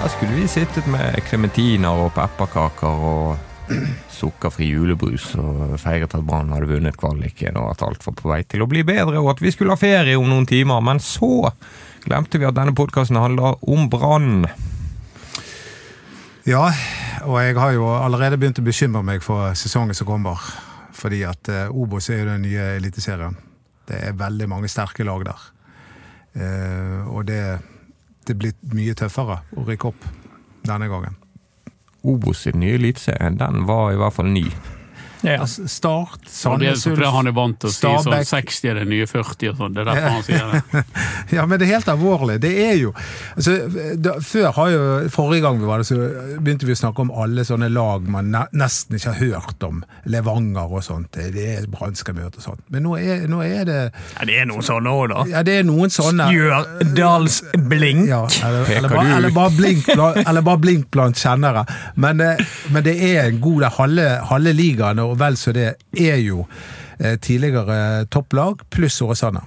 Her skulle vi sittet med klementiner og pepperkaker og sukkerfri julebrus og feiret at Brann hadde vunnet kvaliken og at alt var på vei til å bli bedre, og at vi skulle ha ferie om noen timer. Men så glemte vi at denne podkasten handler om Brann. Ja, og jeg har jo allerede begynt å bekymre meg for sesongen som kommer. Fordi at uh, Obos er jo den nye eliteserien. Det er veldig mange sterke lag der. Uh, og det, det blitt mye tøffere å rykke opp denne gangen. Obos sin nye eliteserie, den var i hvert fall ny. Ja. Altså, start, Sandnes Ulf, han er vant til å si sånn 60 er det nye 40 og sånn. Det er derfor han sier det. ja, men det er helt alvorlig. Det er jo altså, da, Før har jo Forrige gang vi var det, så begynte vi å snakke om alle sånne lag man nesten ikke har hørt om. Levanger og sånt. Det er Brann skal møte og sånt. Men nå er, nå er, det Ja, det er noen sånne òg, da. Ja, det er noen sånne. Stjørdalsblink. Ja, eller, eller, bare, eller, bare blink, eller bare blink blant kjennere. Men, eh, men det er en god halve, halve ligaen og vel så det, er jo eh, tidligere topplag pluss Åsane.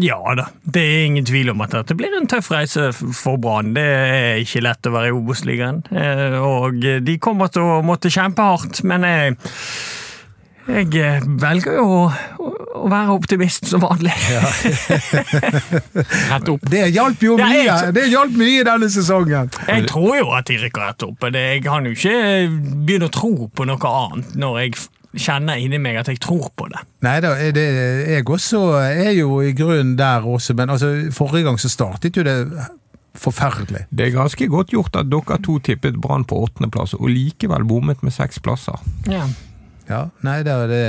Ja da, det er ingen tvil om at det blir en tøff reise for Brann. Det er ikke lett å være i Obos-ligaen. Eh, og de kommer til å måtte kjempe hardt, men jeg, jeg eh, velger jo å, å være optimist som vanlig. Ja. rett opp. Det hjalp jo mye Det hjalp mye denne sesongen! Jeg tror jo at de rykker rett opp. Jeg kan jo ikke begynne å tro på noe annet når jeg kjenner inni meg at jeg tror på det. Nei da, jeg også er jo i grunnen der også, men altså, forrige gang så startet jo det forferdelig. Det er ganske godt gjort at dere to tippet Brann på åttendeplass, og likevel bommet med seks plasser. Ja, ja nei, det er det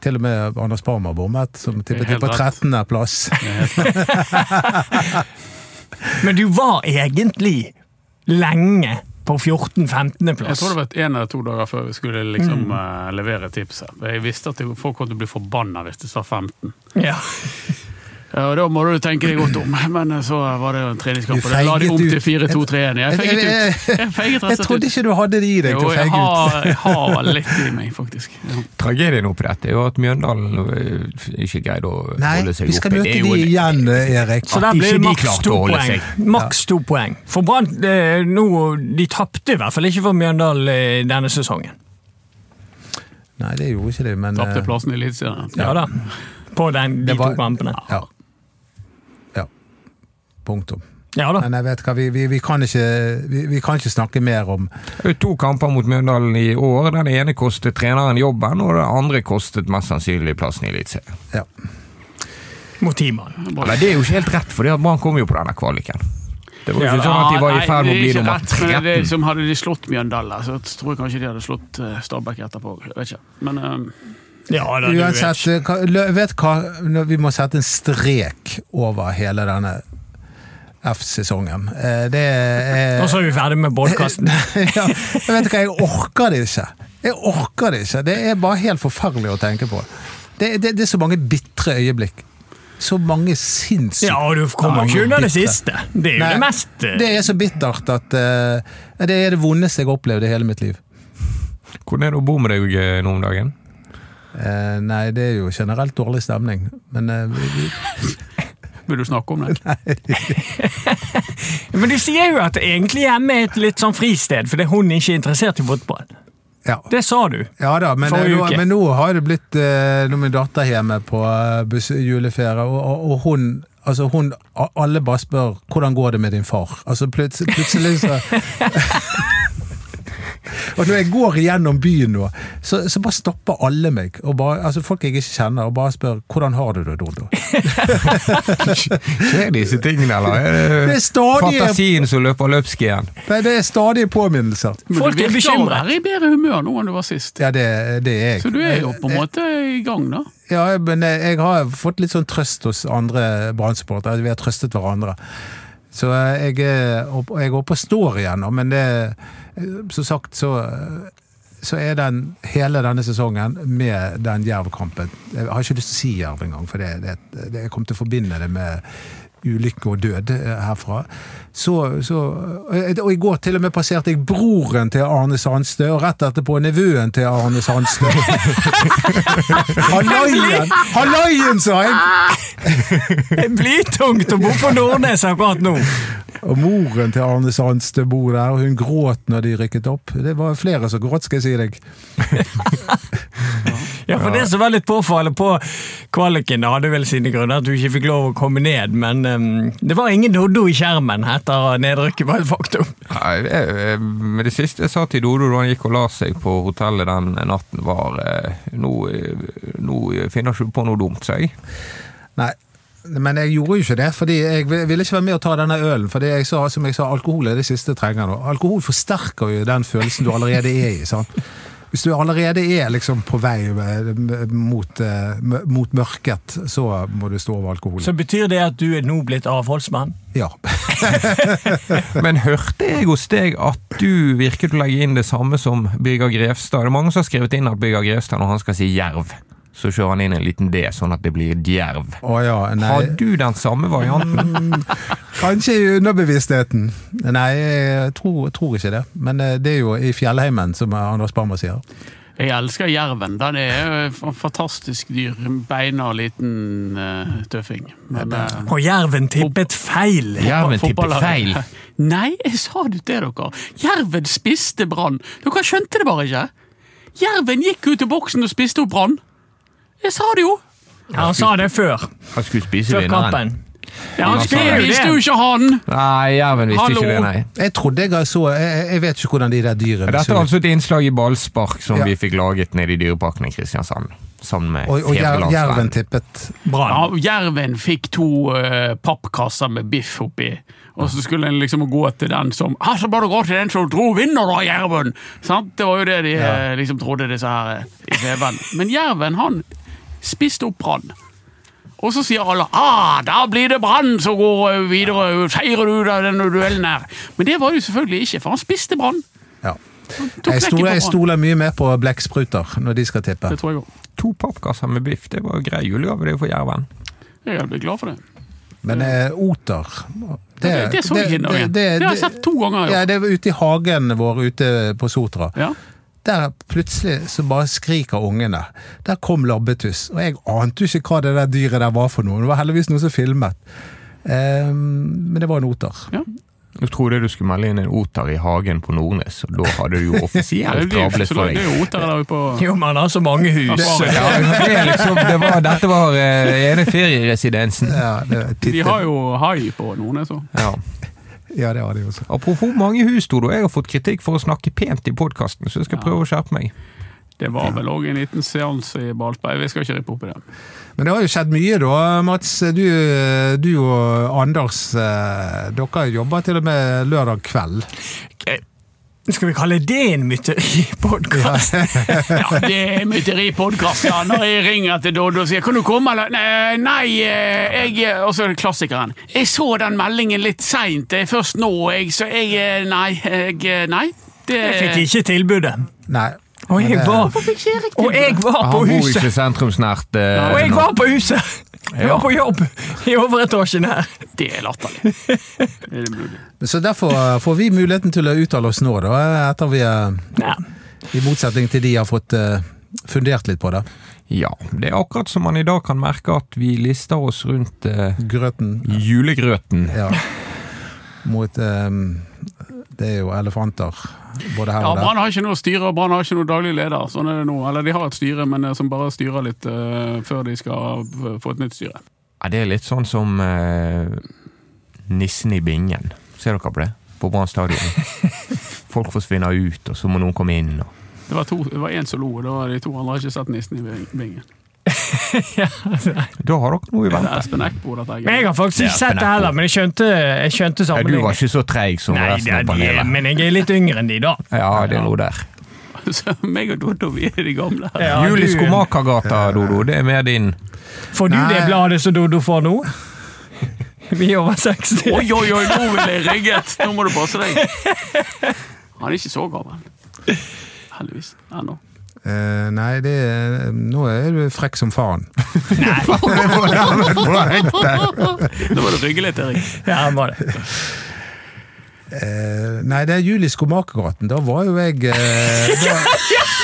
til og med Anders Parma bommet, som tippet på 13.-plass. Men du var egentlig lenge på 14-15.-plass. Jeg tror det var en eller to dager før vi skulle liksom mm. uh, levere tipset. Jeg visste at folk kom til å bli forbanna hvis det sa 15. Ja. Ja, og Da må du tenke deg godt om, men så var det jo en treningskamp, og da la de om til 4-2-3-1. Jeg feiget ut. Jeg, feiget jeg trodde ikke du hadde det i deg til å feige ut. Jeg har litt i meg, faktisk. Ja. Tragedien oppi dette er jo at Mjøndalen eh, ikke greide å Nei, holde seg oppe. Nei, vi skal møte de igjen, Erik. Så der blir det maks to poeng. Maks to poeng. For Brann eh, nå, de tapte i hvert fall ikke for Mjøndalen eh, denne sesongen. Nei, det gjorde ikke det, men Tapte plassen i Eliteserien. Ja da. På den, de var, to kampene. Ja. Punktum. Ja da. Men jeg vet hva, vi, vi, vi, kan ikke, vi, kan ikke, snakke mer om To kamper mot Mjøndalen i år. Den ene kostet treneren jobben, og den andre kostet mest sannsynlig plassen i Eliteserien. Ja. Motivene. Men det er jo ikke helt rett, for Brann kom jo på denne kvaliken. Det var jo ikke sånn at de var i ferd med å bli nummer 13. Det, som hadde de slått Mjøndalen, så tror jeg kanskje de hadde slått eh, Stabæk etterpå. Jeg vet ikke. Men um ja, da, Uansett, vet. vet hva, vi må sette en strek over hele denne F-sesongen. Eh, det er Og så er vi ferdig med podkasten. ja, vet du hva, jeg orker det ikke. Jeg orker det ikke. Det er bare helt forferdelig å tenke på. Det, det, det er så mange bitre øyeblikk. Så mange sinnssykt Ja, og du kommer ikke unna det siste. Det er jo Nei, det mest Det er så bittert at uh, Det er det vondeste jeg har opplevd i hele mitt liv. Hvordan er det å bo med deg eh, nå om dagen? Uh, nei, det er jo generelt dårlig stemning. Men uh, vi, vil du snakke om det? Nei. Men du sier jo at egentlig hjemme er et litt sånn fristed, fordi hun ikke er interessert i fotball. Ja. Det sa du ja da, men, forrige uke. Men nå har det blitt eh, Nå min datter hjemme på uh, juleferie, og, og, og hun Altså hun, Alle bare spør 'hvordan går det med din far'? Altså Plutselig, plutselig så Og når jeg går gjennom byen nå, så, så bare stopper alle meg. Bare, altså Folk jeg ikke kjenner, og bare spør 'hvordan har du det, Dodo'? Skjer disse tingene, eller er det, stadige, fantasien som løper løpsk igjen? Nei, det er stadige påminnelser. Folk er bekymra. Du er i bedre humør nå enn du var sist. Ja, det, det er jeg. Så du er jo på en måte i gang, da? Ja, men jeg har fått litt sånn trøst hos andre Brann-supportere. Vi har trøstet hverandre. Så jeg, jeg og står igjen, men det som sagt så, så er den hele denne sesongen med den Jerv-kampen. Jeg har ikke lyst til å si Jerv engang, for det, det, det, jeg kommer til å forbinde det med ulykke og død herfra. Så, så, og i går til og med passerte jeg broren til Arne Sandstø, og rett etterpå nevøen til Arne Sandstø. Hallaien! Hallaien, sa jeg! Det er blytungt å bo på Nordnes akkurat nå. Og moren til Arne Sandstø bor der, og hun gråt når de rykket opp. Det var flere som gråt, skal jeg si deg. ja, for det som var litt påfallende på kvaliken, det hadde vel sine grunner at du ikke fikk lov å komme ned, men um, det var ingen Doddo i skjermen etter nedrykket, var et faktum. Nei, det, men det siste jeg sa til Dodo da han gikk og la seg på hotellet den natten, var eh, nå, nå finner ikke du på noe dumt, sier jeg. Nei, men jeg gjorde jo ikke det, fordi jeg ville ikke være med å ta denne ølen. For jeg sa, som jeg sa, alkohol er det siste jeg trenger nå. Alkohol forsterker jo den følelsen du allerede er i. sant? Hvis du allerede er liksom på vei mot, mot, mørket, så må du stå over alkoholen. Så betyr det at du er nå blitt avholdsmann? Ja. Men hørte jeg hos deg at du virket å legge inn det samme som Birger Grevstad? Det er mange som har skrevet inn at Birger Grevstad når han skal si jerv så kjører han inn en liten D, sånn at det blir djerv. Oh, ja, Har du den samme varianten? Kanskje i underbevisstheten. Nei, jeg tror, tror, ikke det. Men eh, det er jo i fjellheimen, som Anders Bammer sier. Jeg elsker jerven. Den er en fantastisk dyr. Beina liten uh, tøffing. Men, uh, og jerven tippet feil! Jerven tippet feil? Nei, jeg sa det til dere. Jerven spiste Brann. Dere skjønte det bare ikke. Jerven gikk ut i boksen og spiste opp Brann. Jeg sa det jo! Ja, han sa det før. Han skulle spise vinneren. Ja, han spiste jo ikke han! Nei, jerven visste Hallo. ikke det, nei. Jeg trodde jeg så Jeg, jeg vet ikke hvordan de der dyrene Dette er altså et innslag i ballspark som ja. vi fikk laget nede i Dyreparken i Kristiansand. Sammen med og, og jerven tippet Ja, jerven fikk to uh, pappkasser med biff oppi. Og så skulle en liksom gå til den som ah, Så bare gå til den som dro vinner, da, jerven! Sant? Det var jo det de ja. uh, liksom trodde, disse her i TV-en. Men jerven, han spiste opp Brann. Og så sier alle ah, da blir det Brann som går videre, seirer du av denne duellen her. Men det var jo selvfølgelig ikke, for han spiste Brann. Ja. Jeg stoler, jeg stoler mye mer på blekkspruter når de skal tippe. Det tror jeg også. To pappkasser med biff, det var grei julegave det for Jerven. Jeg blir glad for det. Men eh, oter det, det, det så jeg i Norge. Det, det, har jeg sett to ganger. Ja, det var ute i hagen vår ute på Sotra. Ja. Der plutselig så bare skriker ungene. Der kom labbetuss. Og jeg ante jo ikke hva det der dyret der var for noe. Det var heldigvis noen som filmet. Um, men det var en oter. Ja. Jeg trodde du skulle melde inn en oter i hagen på Nordnes, og da hadde du jo offisielt rablet for deg. Jo oter der på... Jo, men han har så mange hus. Ja, det liksom, det var, dette var uh, ene ferieresidensen. Ja, De har jo hai på Nordnes òg. Ja. Ja, det har de også. Apropos mange hus, Dodo. Jeg har fått kritikk for å snakke pent i podkasten, så jeg skal ja. prøve å skjerpe meg. Det var vel òg en liten seanse i Balsberg. Vi skal ikke rippe opp i det. Men det har jo skjedd mye, da, Mats. Du, du og Anders, eh, dere jobber til og med lørdag kveld. Skal vi kalle det en mytteripodkast? ja, det er mytteripodkast, ja. Når jeg ringer til Doddo og sier 'kan du komme', eller 'nei, eh, jeg Og så er det klassikeren. 'Jeg så den meldingen litt seint, det er først nå, jeg, så jeg eh, Nei. Jeg, nei. Det... Jeg fikk ikke tilbudet. Nei. Og jeg var, og jeg var på huset! Han bor ikke sentrumsnært. Uh, og jeg var på huset! Jeg var på jobb i overetasjen her. Det er latterlig. Så derfor får vi muligheten til å uttale oss nå, da, etter vi ja. I motsetning til de har fått fundert litt på det. Ja, det er akkurat som man i dag kan merke at vi lister oss rundt eh, Grøten. julegrøten. Ja. Mot um, Det er jo elefanter både her ja, og der. Brann har ikke noe styre, og Brann har ikke noe daglig leder. Sånn er det nå. Eller de har et styre, men som bare styrer litt uh, før de skal få et nytt styre. Ja, Det er litt sånn som uh, nissen i bingen. Ser dere på det? På Brann stadion. Folk forsvinner ut, og så må noen komme inn. Og... Det var én som lo, og da var de to andre har ikke sett nissen i bingen. ja, da har dere noe i vente. Espen Eckbo, dette Men Jeg har faktisk ikke sett det heller, men jeg skjønte, jeg skjønte sammenhengen. Du var ikke så treig som Nei, resten av panelet. Men jeg er litt yngre enn de, da. Ja, det er noe der. Så meg og Dodo, vi er de gamle. Ja, Juli Skomakergata, Dodo, det er mer din. Får du Nei. det bladet som Dodo får nå? Vi er over 60. Oi, oi, oi, nå vil jeg rigget! Nå må du passe deg. Han er ikke så gammel. Heldigvis. Ennå. Eh, nei, det er, nå er du frekk som faen. Nei! det var. Nå var det rygge litt, Erik. Ja, han var det. Uh, nei, det er Jul i Skomakergaten. Da var jo jeg uh, da,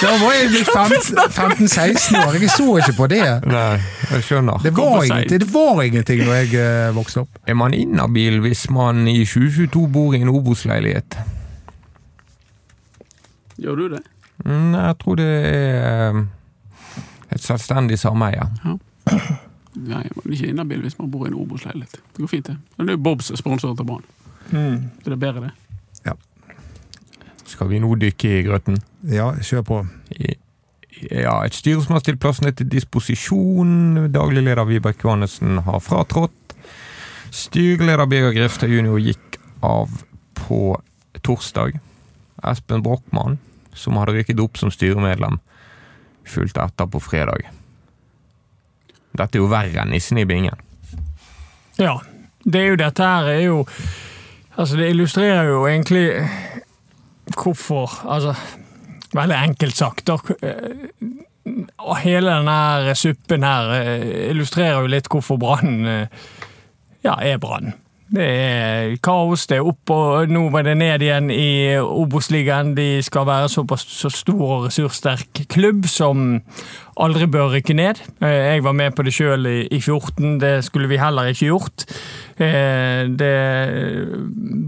da var jeg 15-16 år. Jeg så ikke på det. Nei, jeg skjønner. Det var, ingenting, det var ingenting når jeg uh, vokste opp. Er man inhabil hvis man i 2022 bor i en Obos-leilighet? Gjør du det? Mm, jeg tror det er eh, et selvstendig sameie. Nei, man er ikke inhabil hvis man bor i en Obos-leilighet. Det går fint, det. Men det er jo Bobs sponsor til Brann. Mm. Så det er bedre, det. Ja. Skal vi nå dykke i grøten? Ja, kjør på. I- Ja, et styre som har stilt plassene til disposisjon. Daglig leder Vibeke Johannessen har fratrådt. Styreleder Birger Grefstad jr. gikk av på torsdag. Espen Brochmann, som hadde rykket opp som styremedlem, fulgte etter på fredag. Dette er jo verre enn nissen i bingen. Ja. Det er jo dette her er jo Altså, det illustrerer jo egentlig hvorfor Altså, veldig enkelt sagt, da. eh, hele denne suppen her eh, illustrerer jo litt hvorfor Brann eh, ja, er Brann. Det er kaos, det er opp og nå var det ned igjen i Obos-ligaen. De skal være såpass så stor og ressurssterk klubb som aldri bør rykke ned. Eh, Jeg var med på det sjøl i, i 14, det skulle vi heller ikke gjort. Eh, det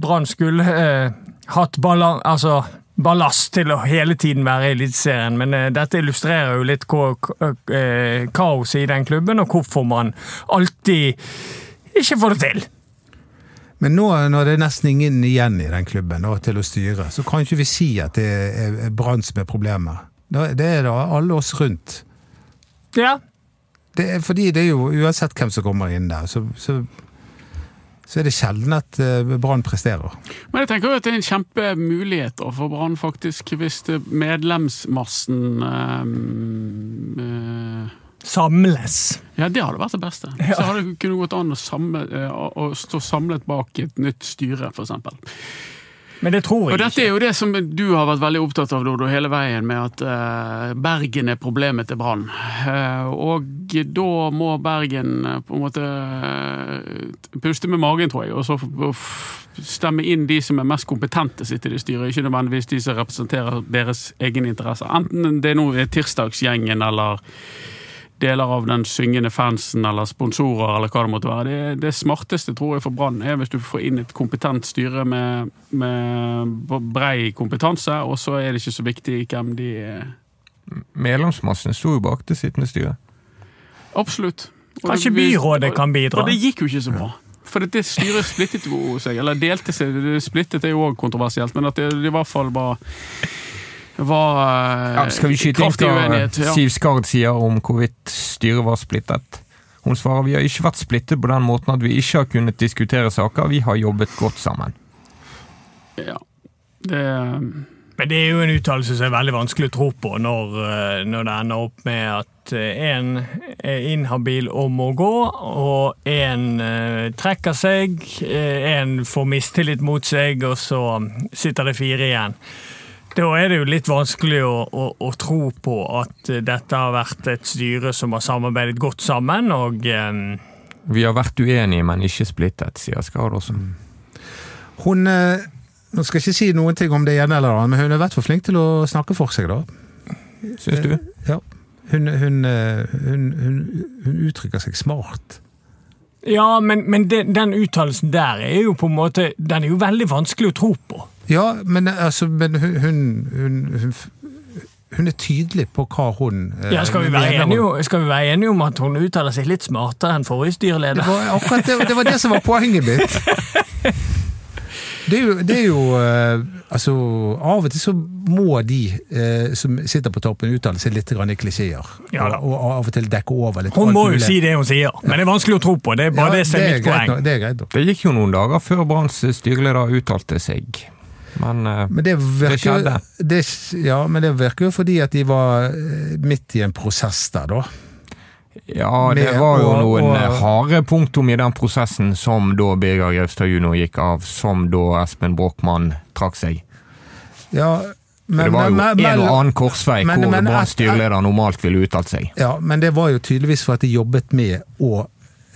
Brann skulle eh, hatt baller, altså, ballast til å hele tiden være i Eliteserien, men uh, dette illustrerer jo litt eh, kaoset i den klubben, og hvorfor man alltid ikke får det til. Men nå når det er nesten ingen igjen i den klubben da, til å styre, så kan ikke vi si at det er Brann som er problemet. Det er da alle oss rundt. Ja, Det er fordi det er jo, uansett hvem som kommer inn der, så, så, så er det sjelden at eh, Brann presterer. Men jeg tenker jo at det er en kjempemulighet for Brann, faktisk, hvis medlemsmassen øh, eh, samles. Ja, det hadde vært det beste. Så hadde det kunne gått an å, samle, eh, å stå samlet bak et nytt styre, f.eks. Men det tror jeg Og dette ikke. er jo det som du har vært veldig opptatt av Dodo, hele veien, med at eh, Bergen er problemet til Brann. Eh, og da må Bergen på en måte puste med magen, tror jeg, og så stemme inn de som er mest kompetente sitter i styret, ikke nødvendigvis de som representerer deres egeninteresser. Enten det nå er tirsdagsgjengen eller deler av den syngende fansen eller sponsorer eller hva det måtte være. Det, det smarteste tror jeg for Brann er hvis du får inn et kompetent styre med, med brei kompetanse, og så er det ikke så viktig hvem de er. Medlemsmassen sto jo bak det sittende styret. Absolutt. Og Kanskje det- byrådet kan bidra? Og det gikk jo ikke så bra. For det styret splittet jo seg, eller delte seg. Det splittet er jo òg kontroversielt, men at det, det i hvert fall var var eh, Ja, skal vi skyte inn hva. Ja. Siv Skard sier om hvorvidt styret var splittet? Hun svarer vi har ikke vært splittet på den måten at vi ikke har kunnet diskutere saker, vi har jobbet godt sammen. Ja. Det, Men det er jo en uttalelse som er veldig vanskelig å tro på når, eh, når det ender opp med at én er inhabil og må gå, og én trekker seg, én får mistillit mot seg, og så sitter det fire igjen. Da er det jo litt vanskelig å, å, å tro på at eh, dette har vært et styre som har samarbeidet godt sammen, og eh, Vi har vært uenige, men ikke splittet, sier Skard også. Hun eh, Nå skal ikke si noen ting om det ene eller annet, men hun er i hvert fall flink til å snakke for seg, da. Syns du? Ja. Hun, hun, eh, hun, hun, hun uttrykker seg smart. Ja, men, men den, den uttalelsen der er jo på en måte Den er jo veldig vanskelig å tro på. Ja, men, altså, men hun, hun, hun, hun, hun er tydelig på hva hun eh, Ja, skal vi, være mener. enige, om- skal vi være enige om at hun uttaler seg litt smartere enn forrige Det styreleder? var akkurat det, det var det som var poenget mitt. Det er jo, det er jo eh, Altså, av og til så må de eh, som sitter på toppen, uttale seg litt grann i klisjeer. Ja og, og av og til dekke over litt. Hun må jo si det hun sier, men det er vanskelig å tro på. Det er bare Ja, det som er er mitt poeng. nok, Det er greit nok. Det gikk jo noen dager før Branns styreleder uttalte seg. Men eh, Men det virker, skjedde. Det, ja, men det virker jo fordi at de var eh, midt i en prosess der, da. ja, det var jo og- noen og- eh, harde punktum i den prosessen som da Birger Grevstad jr. gikk av, som da Espen Brochmann trakk seg. Ja, For det var jo men- en og annen korsvei men- hvor men- Branns styreleder normalt ville uttalt seg. Ja, men det var jo tydeligvis for at de jobbet med å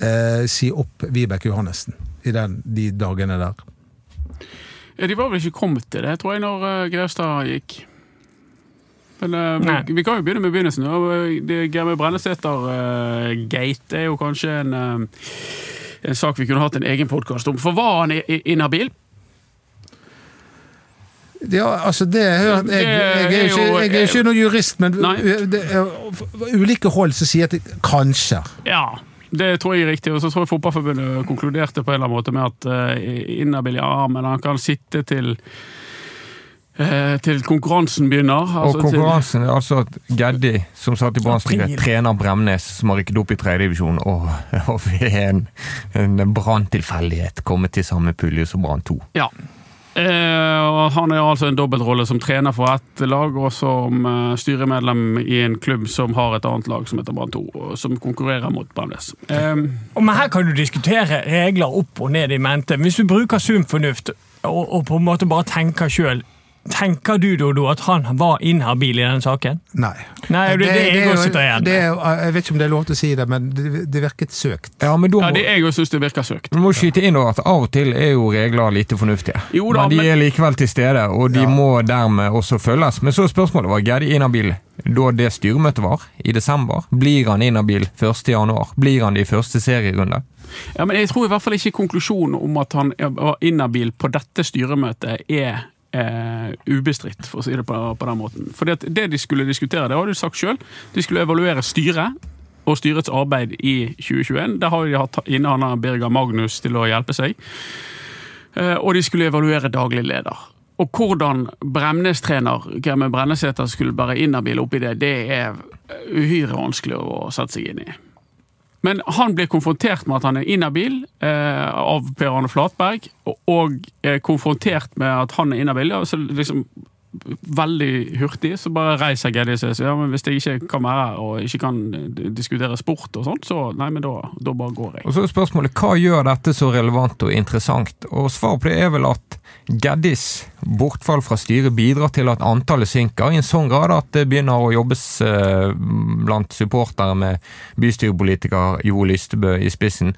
eh, si opp Vibeke Johannessen i den, de dagene der. Ja, de var vel ikke kommet til det, tror jeg, når uh, Grevstad gikk. Men eh, vi, vi kan jo begynne med begynnelsen. Eh, det Germe Brennesæter-gate er jo kanskje en, eh, en sak vi kunne hatt en egen podkast om. For var han i- i- inhabil? Ja, altså det jeg, jeg, jeg, jeg, er ikke, jeg er ikke noen jurist, men det er, ulike hold som sier at det, kanskje. Ja, det tror jeg er riktig. Og så tror jeg Fotballforbundet konkluderte på en eller annen måte med at uh, inhabil, i men han kan sitte til eh, til konkurransen begynner. Altså og konkurransen er altså at Geddi, som satt i Brannstyret, trener Bremnes, som har rykket opp i tredjedivisjon, og, og ved en, en branntilfeldighet kommet til samme pulje som Brann 2. Ja. Eh, han er altså en dobbeltrolle som trener for ett lag, og som eh, styremedlem i en klubb som har et annet lag som heter Brann 2, og som konkurrerer mot Bremnes. Eh, men Her kan du diskutere regler opp og ned i mente. Hvis du bruker sunn fornuft og, og på en måte bare tenker sjøl, tenker du da at han var inhabil i den saken? Nei. Nei, det, det, er jeg det med. er Jeg vet ikke om det er lov til å si det, men det, det virket søkt. Ja, men må, ja, det jeg jo syns det virker søkt. du må skyte inn at av og til er jo regler lite fornuftige. Jo da, men de men- er likevel til stede, og de Ja. må dermed også følges. Men så er spørsmålet var Geddi inhabil da det styremøtet var, i desember. Blir han inhabil 1. januar? Blir han det i første serierunde? Ja, men jeg tror i hvert fall ikke konklusjonen om at han var inhabil på dette styremøtet er eh, ubestridt, for å si det på, på den måten. Fordi at det de skulle diskutere, det har du sagt sjøl, de skulle evaluere styret og styrets arbeid i 2021. Der har de hatt inne han Birger Magnus til å hjelpe seg. Eh, og de skulle evaluere daglig leder. Og hvordan Bremnes-trener Germund Brennesæter skulle bære inhabil oppi det, det er uhyre vanskelig å sette seg inn i. Men han blir konfrontert med at han er inhabil eh, av Per Arne Flatberg, og, og eh, konfrontert med at han er inhabil. Ja, så liksom Veldig hurtig så bare reiser seg og sier ja, men hvis jeg ikke kan være her og ikke kan eh, diskutere sport og sånt, så nei, men da, da bare går jeg. Og så er spørsmålet, Hva gjør dette så relevant og interessant? Og Svaret på det er vel at Geddis bortfall fra styret bidrar til at antallet synker, i en sånn grad at det begynner å jobbes eh, blant supportere med bystyrepolitiker Jo Lystebø i spissen.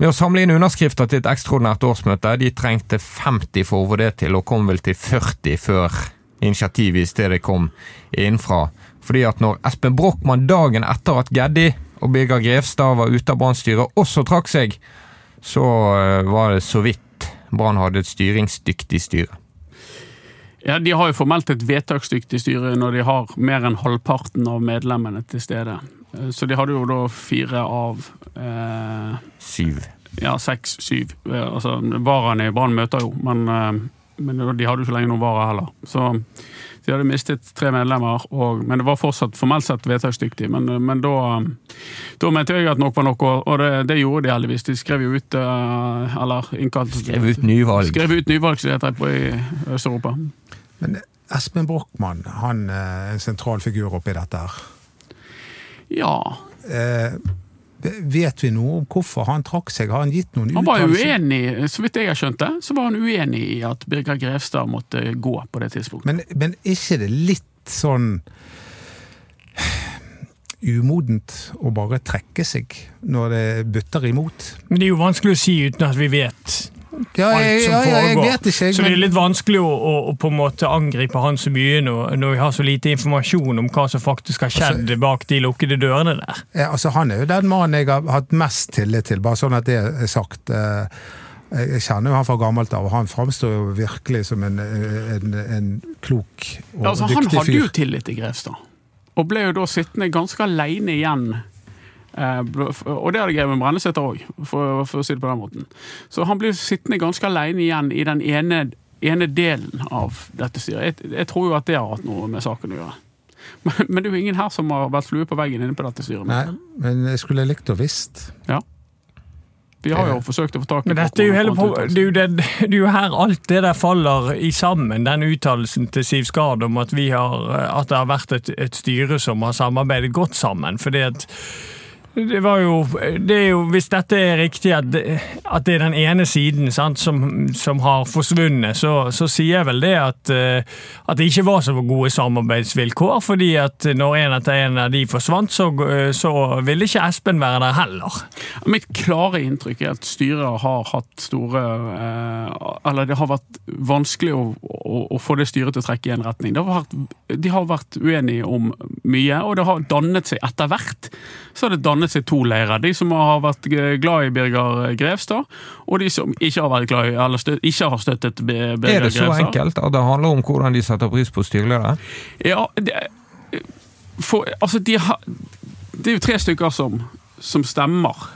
Med å samle inn underskrifter til et ekstraordinært årsmøte. De trengte 50 for å få det til, og kom vel til 40 før initiativet i stedet kom innenfra. Fordi at når Espen Brochmann dagen etter at Geddi og Birger Grevstad var ute av Brannstyret, også trakk seg, så eh, var det så vidt Brann hadde et styringsdyktig styre. Ja, De har jo formelt et vedtaksdyktig styre når de har mer enn halvparten av medlemmene til stede. Eh, Så de hadde jo da fire av eh, Syv. ja, seks, syv. Eh, Altså, Varaene i Brann møter jo, men, eh, men de hadde jo ikke lenger noen vara heller. Så de hadde mistet tre medlemmer, og, men det var fortsatt formelt sett vedtaksdyktig. Men, men da, da mente jeg at nok var nok, og det, det gjorde de heldigvis. De skrev jo ut eh, Eller innkalt Skrev ut nyvalg. Skrev ut nyvalg, som det heter på i Øst-Europa. Men Espen Brochmann han er en sentral figur oppi dette her. Ja. Eh, vet vi noe om hvorfor han trakk seg? Har han gitt noen Han var uttalelser? uenig, så vidt jeg har skjønt det, så var han uenig i at Birger Grevstad måtte gå på det tidspunktet. Men, men ikke det litt sånn umodent å bare trekke seg når det butter imot? Men det er jo vanskelig å si uten at vi vet Ja, alt jeg, som ja, ja, jeg vet ikke. Så det er litt vanskelig å, å, å på en måte angripe han så mye når, når vi har så lite informasjon om hva som faktisk har skjedd bak de lukkede dørene der. Ja, altså, han er jo den mannen jeg har hatt mest tillit til, bare sånn at det er sagt. Eh, Jeg kjenner jo han fra gammelt av, og han framstår jo virkelig som en, en, en klok og altså, han hadde jo tillit til Grevstad, og ble jo da sittende ganske aleine igjen. Eh, og det hadde jeg med Brenneseter òg, for, for å si det på den måten. Så han blir sittende ganske aleine igjen i den ene, ene delen av dette styret. Jeg, jeg tror jo at det har hatt noe med saken å gjøre. Men, men det er jo ingen her som har vært flue på veggen inne på dette styret. Nei, men jeg skulle likt å visst. Ja. Vi har jo forsøkt å få tak i Men dette er jo, hele, på- det er jo, det, det er jo her alt det der faller i sammen, den uttalelsen til Siv Skard om at, vi har, at det har vært et, et styre som har samarbeidet godt sammen. fordi at Det var jo, det er jo Hvis dette er riktig, at det, at det er den ene siden sant, som, som har forsvunnet, så, så sier jeg vel det at, eh, at det ikke var så gode samarbeidsvilkår. fordi at når en etter en av de forsvant, så, så ville ikke Espen være der heller. Mitt klare inntrykk er at styret har hatt store eh, Eller det har vært vanskelig å, å, å få det styret til å trekke i en retning. Har vært, de har vært uenige om mye, og det har dannet seg etter hvert. Så har det dannet seg to leirer. De som har vært glad i Birger Grevstad, og de som ikke har vært glad i, eller støt, ikke har støttet Birger Grevstad. Er det så enkelt at det handler om hvordan de setter pris på styreleder? Ja, det, for, altså de har, det er jo tre stykker som, som stemmer,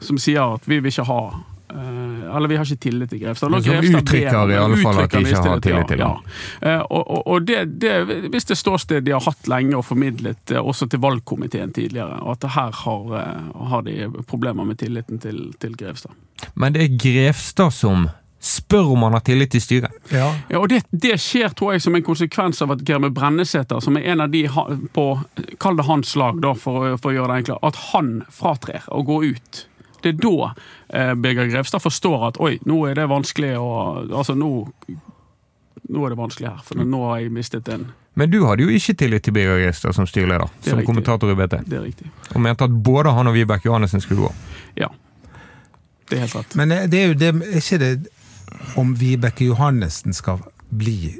som sier at vi vil ikke ha Uh, eller vi har ikke tillit til Grevstad. Som uttrykker i alle fall at de ikke har tillit til ham. Ja. Uh, og, og, og det, det, hvis det ståsted de har hatt lenge og formidlet uh, også til valgkomiteen tidligere, og at her har, har, de problemer med tilliten til, til Grevstad. Men det er Grevstad som spør om han har tillit til styret. Ja, ja og det, det, skjer tror jeg som en konsekvens av at Germe Brennesæter, som er en av de på Kall det hans lag, da, for, for å gjøre det enklere, at han fratrer og går ut. Det er da eh, Birger Grevstad forstår at oi, nå er det vanskelig å Altså, nå, nå er det vanskelig her, for nå har jeg mistet en Men du hadde jo ikke tillit til Birger Grevstad som styreleder, som riktig. kommentator i BT. Det er riktig. Og mente at både han og Vibeke Johannessen skulle gå. Ja. Det er helt rett. Men eh, det er jo det, ikke det om Vibeke Johannessen skal bli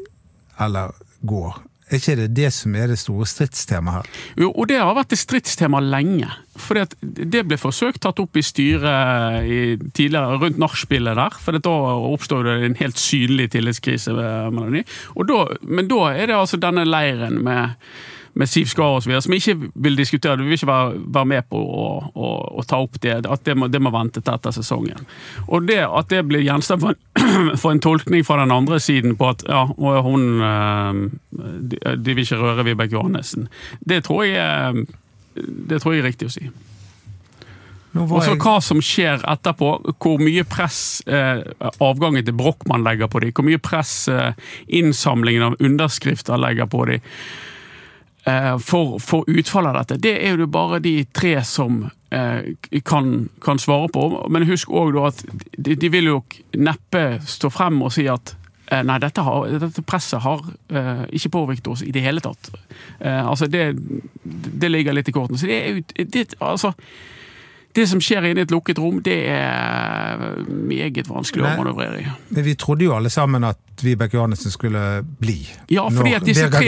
eller går. Er ikke det det som er det store stridstemaet her? Jo, og det har vært et stridstema lenge. For det ble forsøkt tatt opp i styret i, tidligere rundt nachspielet der. For da oppstod det en helt synlig tillitskrise Og da, Men da er det altså denne leiren med med Siv Skar osv., som ikke vil diskutere det. Vi vil ikke være, være med på å, å, å, ta opp det. At det må, det må vente til etter sesongen. Og det at det blir gjenstand for en, for en tolkning fra den andre siden på at ja, hun eh, de, de vil ikke røre Vibeke Johannessen, det tror jeg det tror jeg er riktig å si. Og så hva som skjer etterpå, hvor mye press eh, avgangen til Brochmann legger på dem, hvor mye press eh, innsamlingen av underskrifter legger på dem. Eh, for, for utfallet av dette, det er jo bare de tre som eh, kan, kan, svare på. Men husk òg at de, de, vil jo neppe stå frem og si at eh, Nei, dette, har, dette presset har uh, ikke påvirket oss i det hele tatt. Uh, altså, det, det, ligger litt i kortene. Så det er jo altså, det som skjer inne i et lukket rom, det er meget vanskelig å manøvrere i. Men vi trodde jo alle sammen at Vibeke Johannessen skulle bli. Ja, fordi at disse tre,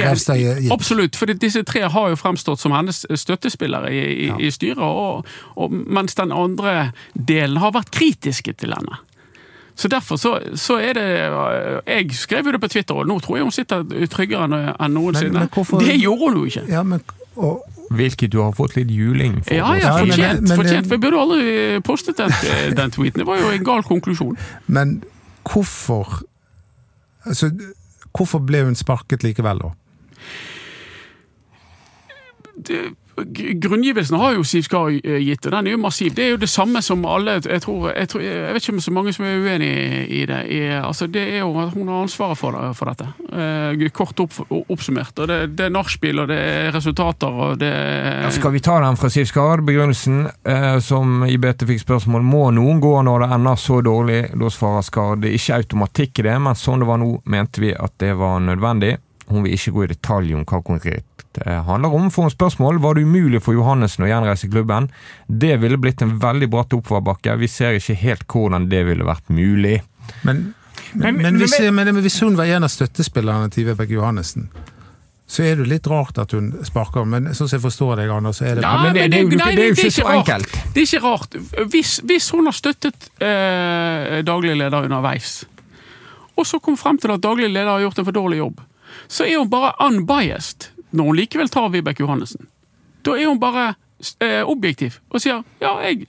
absolutt, for disse tre har jo fremstått som hennes støttespillere i, i, ja. i styret, og, og, mens den andre delen har vært kritiske til henne. Så derfor så, så, er det Jeg skrev jo det på Twitter, og nå tror jeg hun sitter tryggere enn noensinne. Det gjorde hun jo ikke. Ja, men, og, Hvilket du har fått litt juling for. Ja, ja, fortjent. Men, fortjent. Vi burde aldri postet den, den, tweeten. Det var jo en gal konklusjon. Men hvorfor altså, Hvorfor ble hun sparket likevel, da? Det, Grunngivelsen har jo Siv Skar eh, gitt, og den er jo massiv. Det er jo det samme som alle Jeg, tror, jeg, tror, jeg vet ikke om så mange som er uenig i det. I, altså det er jo at Hun har ansvaret for, det, for dette. Eh, kort opp, oppsummert. og Det, det er nachspiel, og det er resultater, og det ja, Skal vi ta den fra Siv Skar? Begrunnelsen, eh, som i BT fikk spørsmål, må noen gå når det ender så dårlig? Da svarer Skar det er ikke automatikk i det, men sånn det var nå, mente vi at det var nødvendig. Hun vil ikke gå i detalj om hva konkret det handler om. For en spørsmål var det umulig for Johannessen å gjenreise klubben. Det ville blitt en veldig bratt oppoverbakke. Vi ser ikke helt hvordan det ville vært mulig. Men, men, men, hvis, men hvis, hun var en av støttespillerne til Vibeke Johannessen, så er det litt rart at hun sparker, men sånn som jeg forstår deg, Anders, så er det ja, men det, det, det, det, er jo ikke så enkelt. Det er ikke rart. Hvis, hvis hun har støttet eh, daglig leder underveis, og så kom frem til at daglig leder har gjort en for dårlig jobb, så er hun bare unbiased når hun likevel tar Vibeke Johannessen. Da er hun bare eh, objektiv og sier ja, jeg,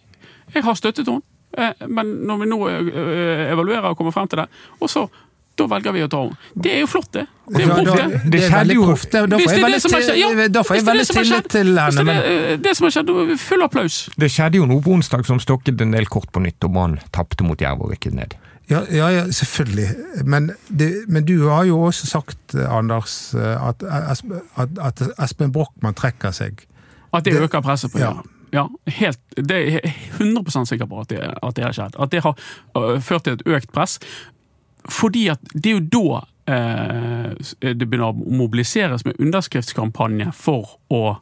jeg har støttet henne, eh, men når vi nå eh, evaluerer og kommer frem til det, og så da velger vi å ta henne. Det er jo flott, det. Det er jo proft, det. Det er veldig proft. Da får jeg veldig tillit til henne. Det, det som har skjedd, full applaus. Det skjedde jo noe på onsdag som stokket en del kort på nytt, og Brann tapte mot Jerv og rykket ned. Ja, ja, ja selvfølgelig. Men, det, men, du har jo også sagt, Anders, at, at Espen Brochmann trekker seg. At det, det øker presset på ja. Ja, helt, det er jeg 100 sikker på at det, at det har skjedd. At det har uh, ført til et økt press. Fordi at det er jo da uh, det begynner å mobiliseres med underskriftskampanje for å eh,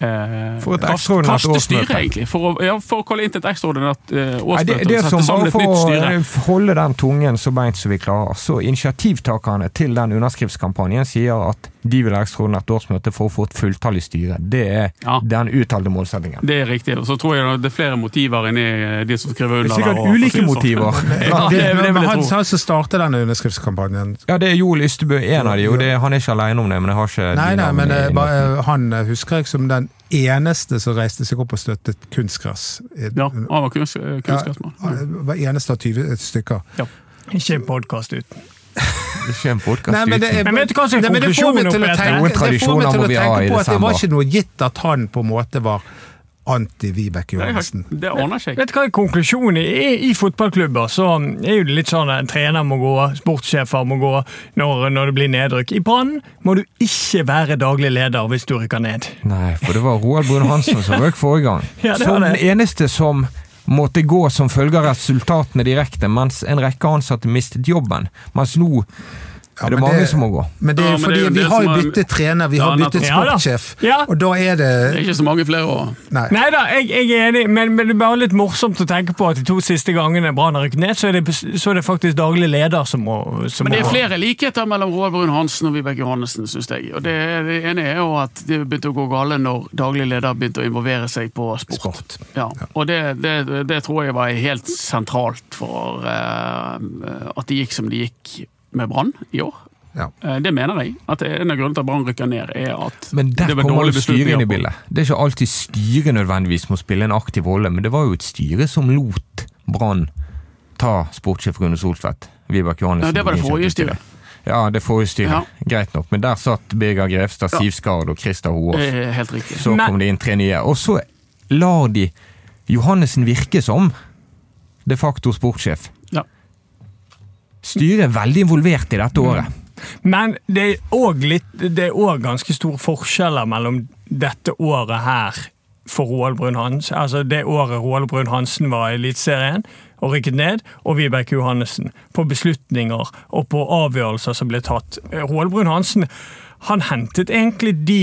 For et ekstraordinært kaste årsmøte. styret, egentlig. For å, ja, for å kalle inn til et ekstraordinært eh, Nei, årsmøte det, det er og som bare for å eh, holde den tungen så beint som vi klarer. Så initiativtakerne til den underskriftskampanjen sier at de vil ha ekstraordinært årsmøte for å få et fulltallig styre. Det er Ja. den uttalte målsettingen. Det er riktig. Og så tror jeg det er flere motiver inni eh, de som skriver Det er sikkert ulike det motiver. Ja, det, det jeg han, som startet denne underskriftskampanjen Ja, det er Joel Ystebø, en av de, og det, han er ikke alene om det. men jeg har ikke Nei, nei, men eh, bare, eh, han husker jeg som den eneste som reiste seg opp og støttet kunstgress. Ja, han var kunst, kunstgressmann. Ja, Hver eneste av 20 stykker. Ja. Ikke en podkast uten. Det ikke en podcast Nei, men det er- Men vet du hva som er Nei, det får meg konklusjonen til å oppi dette? tenke- Noen det tradisjoner til må å vi ha tenke i på at Det var ikke noe gitt at han på en måte var anti-Vibeke Det, Johannessen. det ordner seg. Vet du hva er konklusjonen i, i fotballklubber? Så er det litt sånn at trener må gå, sportssjefer må gå når, når det blir nedrykk. I Brann må du ikke være daglig leder hvis du rykker ned. Nei, for det var Roald Brun Hansen som røk forrige gang. Ja, det som den eneste som måtte gå som følge av resultatene direkte, mens en rekke ansatte mistet jobben. Mens nå Ja, er det mange det- som må gå. Men det er jo ja, fordi det, vi har jo byttet trener, vi har byttet sportssjef, Ja. og da er Det Det er ikke så mange flere å Nei. Nei da, jeg, jeg er enig, men, men det er bare litt morsomt å tenke på at de to siste gangene Brann har rykket ned, så er, det, så er det faktisk daglig leder som må, som Men det er flere likheter mellom Roald Brun Hansen og Vibeke Johannessen, syns jeg. Og det, det ene er jo at det begynte å gå gale når daglig leder begynte å involvere seg på sport. Sport. Ja. Og det, det, det tror jeg var helt sentralt for uh, at det gikk som det gikk med Brann i år. Ja. Eh, det mener jeg. At En av grunnene til at Brann rykker ned, er at Men der det var kommer jo styret inn i bildet. Det er ikke alltid styret nødvendigvis må spille en aktiv rolle, men det var jo et styre som lot Brann ta sportssjef Rune Soltvedt. Vibeke Johannessen. Ja, det var det forrige styret. Ja, det forrige styret. Ja. Greit nok. Men der satt Birger Grevstad, Ja. Siv Skard og Christer Hoaas. Helt riktig. Så Men- kom det inn tre nye. Og så lar de Johannessen virke som de facto sportssjef. Styret er veldig involvert i dette året. Men det er òg ganske store forskjeller mellom dette året her for Roald Brun Hansen, altså det året Roald Brun Hansen var i Eliteserien og rykket ned, og Vibeke Johannessen. På beslutninger og på avgjørelser som ble tatt. Roald Brun Hansen han hentet egentlig de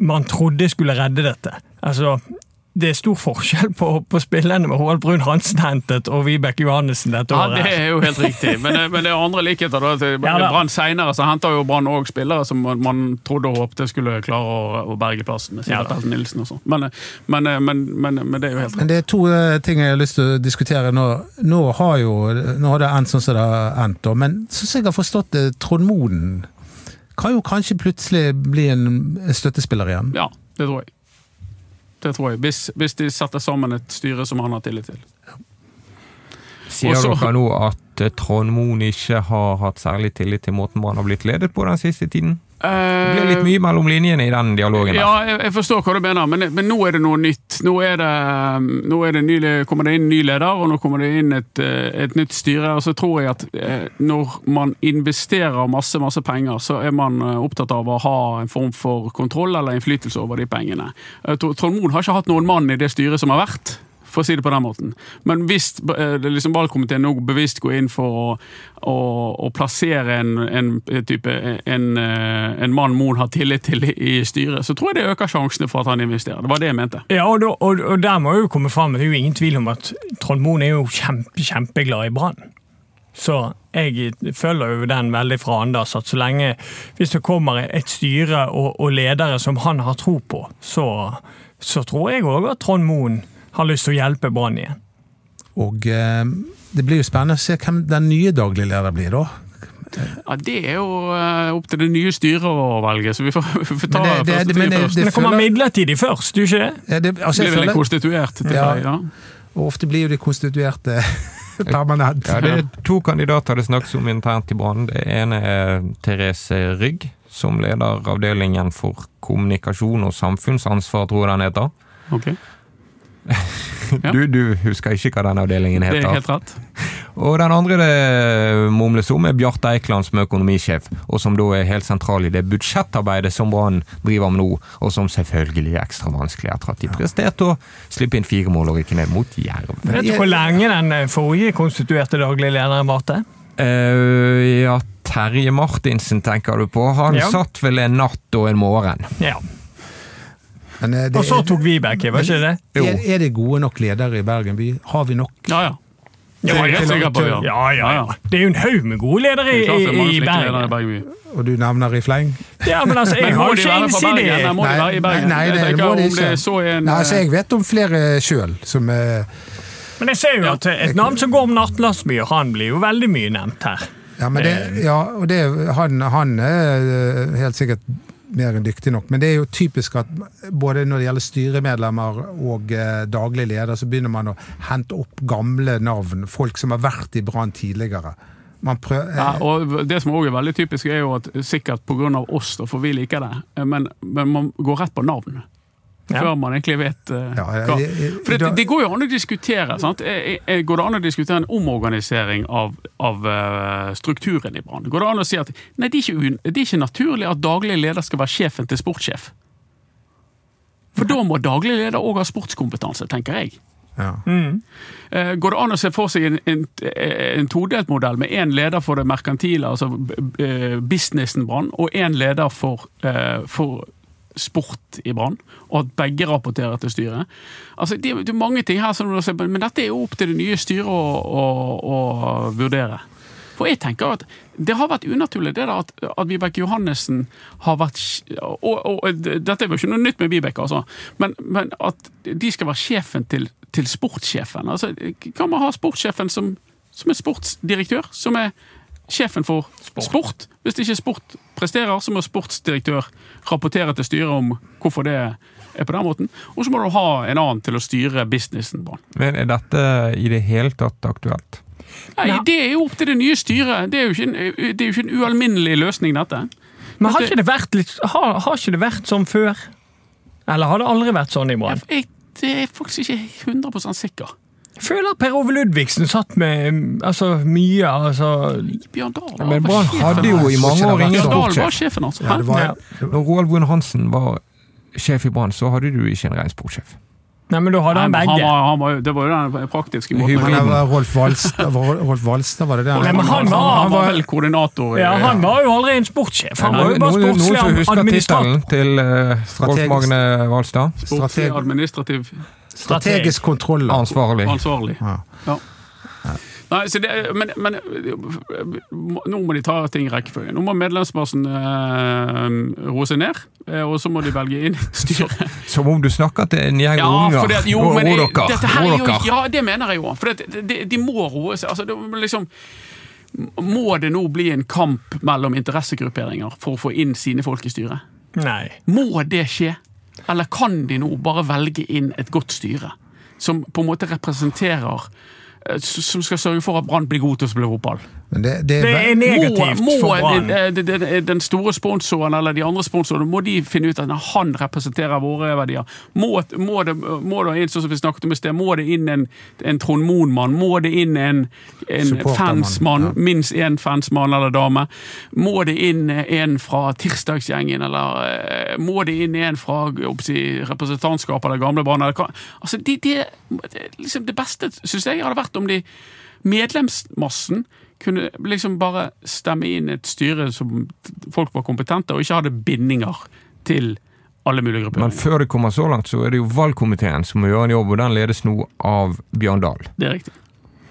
man trodde skulle redde dette. Altså, det er stor forskjell på, på spillerne med Roald Brun Hansen hentet og Vibeke Johannessen dette Ja. Det er jo helt riktig, men, det- men det er andre likheter. da. Til Ja. Brann senere så henter jo Brann òg spillere som man, trodde og håpte skulle klare å, å berge plassen. med Ja, Nilsen og sånn. Men, men, men, men, men det er jo helt riktig. Men det er to eh, ting jeg har lyst til å diskutere nå. Nå har jo nå har det endt sånn som det har endt, men sånn som jeg har forstått det, Trond Moden kan jo kanskje plutselig bli en støttespiller igjen. Ja, det tror jeg. Det tror jeg. Hvis, hvis de setter sammen et styre som han har tillit til. Sier Også, dere nå at eh, Trond Moen ikke har hatt særlig tillit til måten man har blitt ledet på den siste tiden? Det ble litt mye mellom linjene i den dialogen der. Ja, jeg, jeg forstår hva du mener, men, men nå er det noe nytt. Nå, det, nå er det ny, kommer det inn ny leder, og nå kommer det inn et, eh, et nytt styre. Og så tror jeg at eh, når man investerer masse masse penger, så er man eh, opptatt av å ha en form for kontroll eller innflytelse over de pengene. Eh, Trond Moen har ikke hatt noen mann i det styret som har vært. For å si det på den måten. Men hvis eh, liksom valgkomiteen nå bevisst går inn for å, å, å plassere en, en, type, en, eh, en mann Moen har tillit til i styret, så tror jeg det øker sjansene for at han investerer. Det var det jeg mente. Ja, og, da, og, og der må jeg jo komme fram, det er jo ingen tvil om at Trond Moen er jo kjempe, kjempeglad i Brann. Så jeg følger jo den veldig fra Anders, at så lenge Hvis det kommer et styre og, og ledere som han har tro på, så, så tror jeg òg at Trond Moen har lyst til å hjelpe Brann igjen. Og eh, det blir jo spennende å se hvem den nye daglige leder blir, da. Ja, Det er jo eh, opp til det nye styret å velge, så vi får, vi får ta det- det- første ting men det- først. Men det kommer midlertidig først, du ikke det? Ja, det, altså, Blir jeg vel en føler, konstituert til Ja. deg, ja. og ofte blir jo de konstituerte permanent. Ja, det er to kandidater det snakkes om internt i Brann. Det ene er Therese Rygg, som leder avdelingen for kommunikasjon og samfunnsansvar, tror jeg den heter. Ok, Ja. Du, du husker ikke hva den avdelingen heter. Det er helt rett. Og den andre det mumles om, er Bjarte Eikland som er økonomisjef, og som da er helt sentral i det budsjettarbeidet som Brann driver med nå, og som selvfølgelig er ekstra vanskelig etter at de presterte å slippe inn fire mål og rykke ned mot Jerv. Vet du hvor lenge den eh, forrige konstituerte daglig lederen varte? Uh, ja, Terje Martinsen tenker du på. Han Ja. satt vel en natt og en morgen. Ja. Men eh, det, Og så tok Vibeke, var ikke det? Jo. er, er det gode nok ledere i Bergen by? Har vi nok? Ja, ja. Det er jeg sikker på. Ja. Ja, ja, ja. Det er jo en haug med gode ledere i, Det i, Bergen. Bergen. Og du nevner i fleng? Ja, men altså, jeg må har ikke Bergen? Nei, må de være i Bergen? nei, Jeg det, tenker må de det ikke. så en, Nei, altså, jeg vet om flere sjøl som er Men jeg ser jo at et navn som går om nattlastbyer, han blir jo veldig mye nevnt her. Ja, men det, ja og det, han, han er eh, helt sikkert mer enn dyktig nok, men det er jo typisk at både når det gjelder styremedlemmer og eh, daglig leder, så begynner man å hente opp gamle navn, folk som har vært i Brann tidligere. Prøver, Ja, og Det som også er veldig typisk, er jo at sikkert pga. oss, da, for vi liker det, men, men man går rett på navn. Ja. Før man egentlig vet uh, Ja, ja, hva. jeg- hva. For det, det går jo an å diskutere. sant? Eh, eh, Går det an å diskutere en omorganisering av, av uh, strukturen i Brann? Går det an å si at nei, det er, ikke, un- det er ikke naturlig at daglig leder skal være sjefen til sportssjef? For da må daglig leder òg ha sportskompetanse, tenker jeg. ja. Mm. Går det an å se for seg en, en, en todelt modell med én leder for det merkantile, altså eh, businessen Brann, og én leder for, for sport i Brann, og at begge rapporterer til styret? Altså, det, er- mange ting her, men dette er jo opp til det nye styret å, å, å vurdere. For jeg tenker at Det har vært unaturlig det da at, at Vibeke Johannessen har vært og, og Dette er jo ikke noe nytt med Vibeke, altså, men, men at de skal være sjefen til, til sportssjefen. Altså, kan man ha sportssjefen som, som er sportsdirektør? Som er sjefen for sport. Hvis ikke sport presterer, så må sportsdirektør rapportere til styret om hvorfor det er på den måten. Og så må du ha en annen til å styre businessen. Brann. Men er dette i det hele tatt aktuelt? Nei, Ja. Det er jo opp til det nye styret. Det er jo ikke en, det er jo ikke en ualminnelig løsning, dette. Men har ikke det vært litt Har, har ikke det vært sånn før? Eller har det aldri vært sånn i Brann? Jeg, jeg er faktisk ikke 100% sikker. Jeg føler Per Ove Ludvigsen satt med mm, altså, mye altså, Bjørn Dahl Men var Brann sjefen. hadde jo i mange år ingen Bjørn Dahl var sportssjef. sjefen, altså. Ja, det var, Ja. Når Roald Brun Hansen var sjef i Brann, så hadde du ikke en ren sportssjef. Nei, men du han men han begge. var, han var, det var jo den praktiske måten. det var Rolf Walstad, var Rolf Valstad, var det det? Nei, men han var- han var vel koordinator. Ja, Han var jo aldri en sportssjef. Han var jo bare noen, noen som sportslig husker administrator. tittelen til uh, Rolf Magne Walstad? Sportslig administrativ Strategisk kontroll. da. Ansvarlig. ansvarlig. Ja. Nei, så det, men, men nå må de ta ting i rekkefølge. Nå må medlemsmassen eh, roe seg ned, eh, og så må de velge inn styret. Som om du snakker til en gjeng Ja, unger. det, jo, Ro- men ro dere, dette her ro er jo, ja, det mener jeg jo. For det, de, de må roe seg. Altså, det, liksom, må det nå bli en kamp mellom interessegrupperinger for å få inn sine folk i styret? Nei. Må det skje? Eller kan de nå bare velge inn et godt styre? Som på en måte representerer Som skal sørge for at Brann blir god til å spille fotball? Men det, det, Det er negativt må, må for Brann. den, den, den, store sponsoren eller de andre sponsorene må de finne ut at han representerer våre verdier. Må, må, det, må det inn sånn som vi snakket om i sted, må det inn en, en Trond Moen-mann? Må det inn en, en fansmann? ja. Minst én fansmann eller -dame? Må det inn en fra tirsdagsgjengen, eller eh, må det inn en fra si, representantskapet eller gamle Brann? Altså, det, det, det, liksom det beste syns jeg hadde vært om de medlemsmassen kunne liksom bare stemme inn et styre som folk var kompetente, og ikke hadde bindinger til alle mulige grupper. Men før det kommer så langt, så er det jo valgkomiteen som må gjøre en jobb, og den ledes nå av Bjørn Dahl. det er riktig.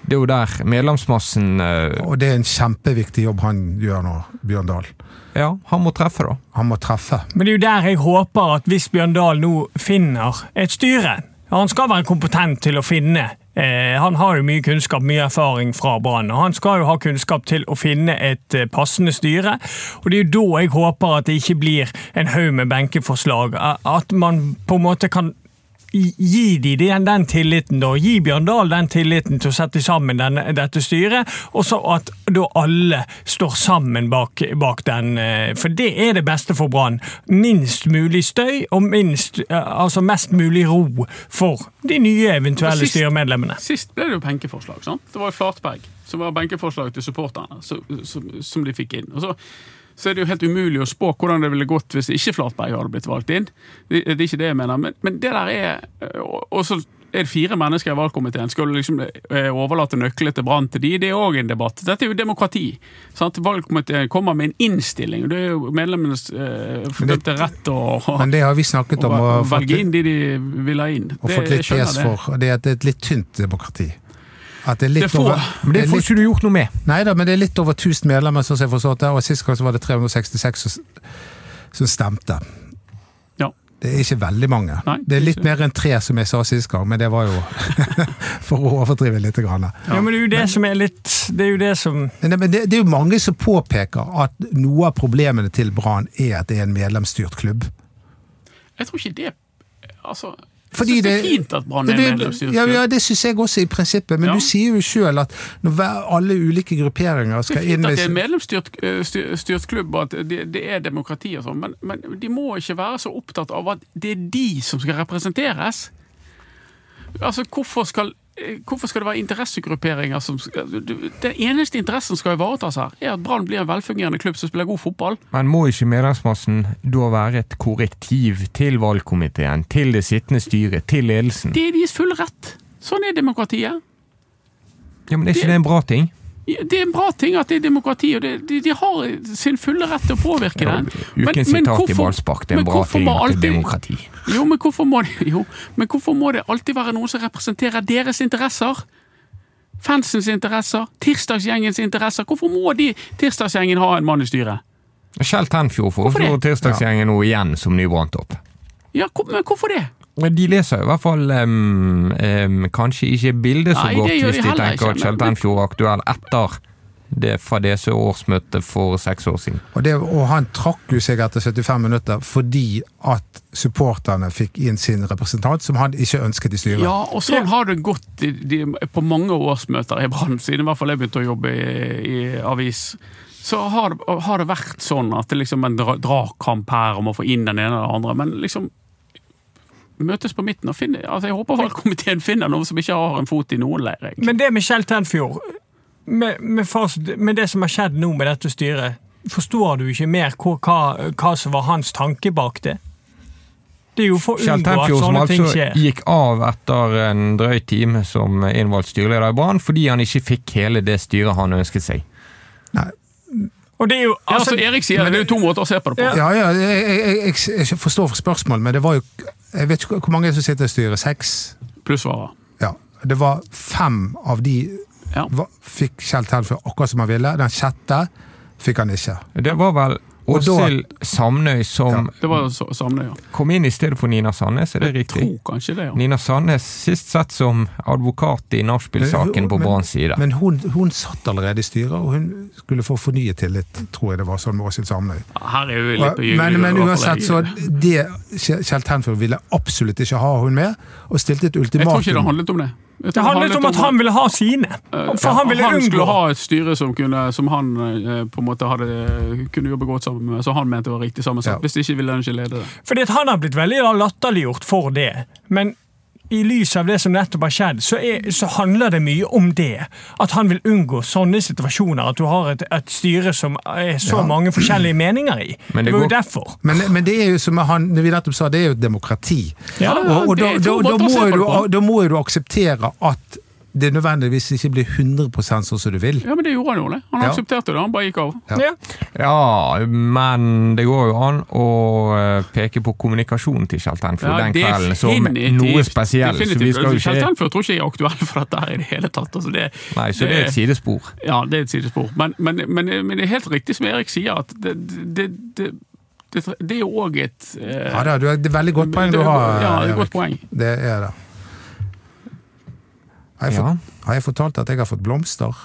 Det er jo der medlemsmassen uh... og det er en kjempeviktig jobb han gjør nå, Bjørn Dahl. Ja, han må treffe, da. Han må treffe. Men det er jo der jeg håper at hvis Bjørn Dahl nå finner et styre Han skal være kompetent til å finne eh, Han har jo mye kunnskap, mye erfaring fra Brann, han skal jo ha kunnskap til å finne et eh, passende styre. Og det er jo da jeg håper at det ikke blir en haug med benkeforslag. At man på en måte kan gi de den, tilliten, da. Gi Bjørn Dahl den tilliten til å sette sammen den, dette styret, og så at da alle står sammen bak, bak den. eh, For det er det beste for Brann. Minst mulig støy, og minst, eh, altså mest mulig ro for de nye eventuelle sist- styremedlemmene. Sist ble det jo benkeforslag. sant? Det var jo Flatberg som var benkeforslag til supporterne, som, som, som de fikk inn. Og så, så er det jo helt umulig å spå hvordan det ville gått hvis ikke Flatberg hadde blitt valgt inn. Det, det er ikke det jeg mener, men, men det der er Og så er det fire mennesker i valgkomiteen. Skal du liksom eh, overlate nøklene til Brann til de? Det er òg en debatt. Dette er jo demokrati. sant? Valgkomiteen kommer med en innstilling, og det er jo medlemmenes eh, fordømte rett å, Men det har vi snakket om å velge inn de de vil ha inn. og fått litt pes for. det er et litt tynt demokrati. At det er litt Det får, over Men det det får litt- ikke du gjort noe med. Nei da, men det er litt over 1000 medlemmer, som jeg forstått det, og sist gang så var det 366 som, stemte. Ja. Det er ikke veldig mange. Nei, det er litt mer enn tre, som jeg sa sist gang, men det var jo for å overdrive litt. Grann. Ja, men det er jo det som er litt Det er jo det som Men, men det, det er jo mange som påpeker at noe av problemene til Brann er at det er en medlemsstyrt klubb. Jeg tror ikke det Altså, Fordi jeg synes det er fint at Brann er Det- medlemsstyrt. Ja, ja, det syns jeg også i prinsippet, men Ja. du sier jo sjøl at når alle ulike grupperinger det er skal inn fint at det er medlemsstyrt eh, styr- styrt klubb, at det, det er demokrati og sånn, men, men de må ikke være så opptatt av at det er de som skal representeres. Altså, hvorfor skal, hvorfor skal det være interessegrupperinger som Den eneste interessen skal ivaretas her, er at Brann blir en velfungerende klubb som spiller god fotball. Men må ikke medlemsmassen da være et korrektiv til valgkomiteen, til det sittende styret, til ledelsen? Det er deres fulle rett. Sånn er demokratiet. Ja, men Er ikke det en bra ting? Det er en bra ting at det er demokrati, og det, de, de har sin fulle rett til å påvirke Ja, men, men, hvorfor. Det er en bra ting at det er alltid- demokrati. Jo men, må jo, men hvorfor må det alltid være noen som representerer deres interesser? Fansens interesser, tirsdagsgjengens interesser. Hvorfor må de tirsdagsgjengen ha en mann i styret? Kjell Tenfjord får tirsdagsgjengen nå igjen som ny branntopp. Ja, men hvorfor det? Men De leser i hvert fall um, um, kanskje ikke bildet så Nei, godt det hvis de de tenker at Kjell er aktuell etter det fadese årsmøtet for seks år siden. Og, det, og han trakk jo seg etter 75 minutter fordi at supporterne fikk inn sin representant, som han ikke ønsket i styret. Ja, og sånn har det gått i, de, på mange årsmøter i Brann, siden i hvert fall jeg begynte å jobbe i, i avis. Så har har det vært sånn at det liksom en dra, dragkamp her om å få inn den ene eller den andre, men liksom møtes på midten og finner, altså Jeg håper valgkomiteen finner noen som ikke har en fot i noen leir. egentlig. Men det med Kjell Tenfjord, med, med, med det som har skjedd nå med dette styret, forstår du ikke mer hva, hva, hva som var hans tanke bak det? Det er jo for å Kjell unngå at Tenfjord som altså gikk av etter en drøy time som innvalgt styreleder i Brann fordi han ikke fikk hele det styret han ønsket seg. Nei, Og det er jo, Ja, altså, altså, Erik sier men, det er jo to måter å se på det på. Ja. ja, jeg, jeg, jeg, jeg forstår spørsmålet, men det var jo Jeg vet ikke hvor mange som sitter i styret. Seks? Plussvarer. Ja. Det var fem av de Ja. fikk Kjell Tenfjord akkurat som han ville. Den sjette fikk han ikke. Det var vel Åshild Samnøy som Det var så- ja. kom inn i stedet for Nina Sandnes, er det Jeg riktig? tror kanskje det, ja. Nina Sandnes sist sett som advokat i nachspiel-saken på Men- Branns side. Men hun, hun satt allerede i styret, og hun skulle få fornyet tillit, tror jeg det var sånn med Åshild Samnøy. Her er jo litt på Men, men uansett, så det Kjell Tenfjord ville absolutt ikke ha hun med, og stilte et ultimatum. Jeg tror ikke det handlet om det. Det handlet om at han ville ha sine. For Ja, han ville han skulle ha et styre som, kunne, som han eh, på en måte hadde, kunne jobbe godt sammen med, som han mente var riktig sammensatt. Ja. Hvis ikke ville han ikke lede det. Fordi at han har blitt veldig latterliggjort for det. Men i lys av det som nettopp har skjedd, så, er, så handler det mye om det. At han vil unngå sånne situasjoner. At du har et, et styre som er så Ja. mange forskjellige meninger i. Men det, det var jo derfor. Men, men det er jo som han, vi nettopp sa, det er jo et demokrati. Ja, og, og da, da, da, må du, da må jo du akseptere at det nødvendigvis ikke blir 100% sånn som du vil. Ja, men det gjorde han jo. det. Han Ja. aksepterte det, han bare gikk av. Ja. Ja. Ja, men det går jo an å eh, peke på kommunikasjonen til Kjell Tenfjord den kvelden som noe spesielt. Kjell Tenfjord tror ikke jeg er aktuell for dette her i det hele tatt. Altså det, Nei, så det er et sidespor. Ja, det er et sidespor. Men, men, men, men det er helt riktig som Erik sier, at det, det, det, det, det er jo òg et eh, Ja, Det er veldig godt poeng du har. Ja, det er et godt poeng. Det er det. Har jeg, Ja. fått, har jeg fortalt at jeg har fått blomster?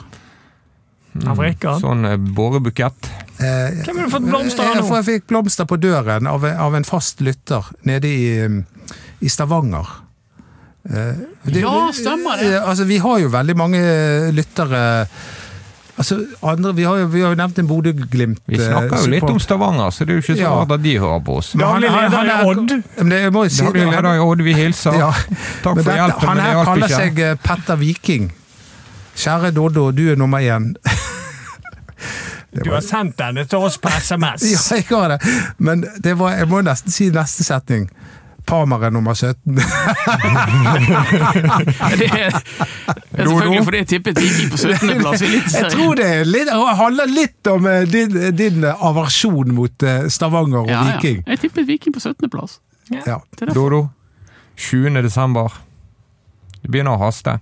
Av Rikard. Sånn eh, bårebukett. Eh, Hvem har du fått blomster av nå? for jeg fikk blomster på døren av, av en fast lytter nede i, i Stavanger. Det- Ja, stemmer det. Eh, Altså, vi har jo veldig mange lyttere Altså, andre, vi, har jo, vi har jo nevnt en Bodø-Glimt. Vi snakker jo litt om Stavanger, så det er jo ikke så rart at de hører på oss. Men han- Daglig han- han leder er- i Odd. Men det, jeg må jo si Daglig leder i Odd, vi hilser. Ja. Takk for hjelpen, Han her kaller ikke. seg eh, Petter Viking. Kjære Doddo, du er nummer én. Du har sendt denne til oss på SMS. Ja, jeg har det. Men det var, jeg må nesten si neste setning. Parmar er nummer 17. Det er, det er selvfølgelig fordi jeg tippet Viking på 17.-plass Jeg tror det er litt, handler litt om eh, din, din aversjon mot eh, Stavanger og Ja, ja. Viking. Jeg tippet Viking på 17.-plass. Ja. Er. Dodo, 20. desember. Det begynner å haste.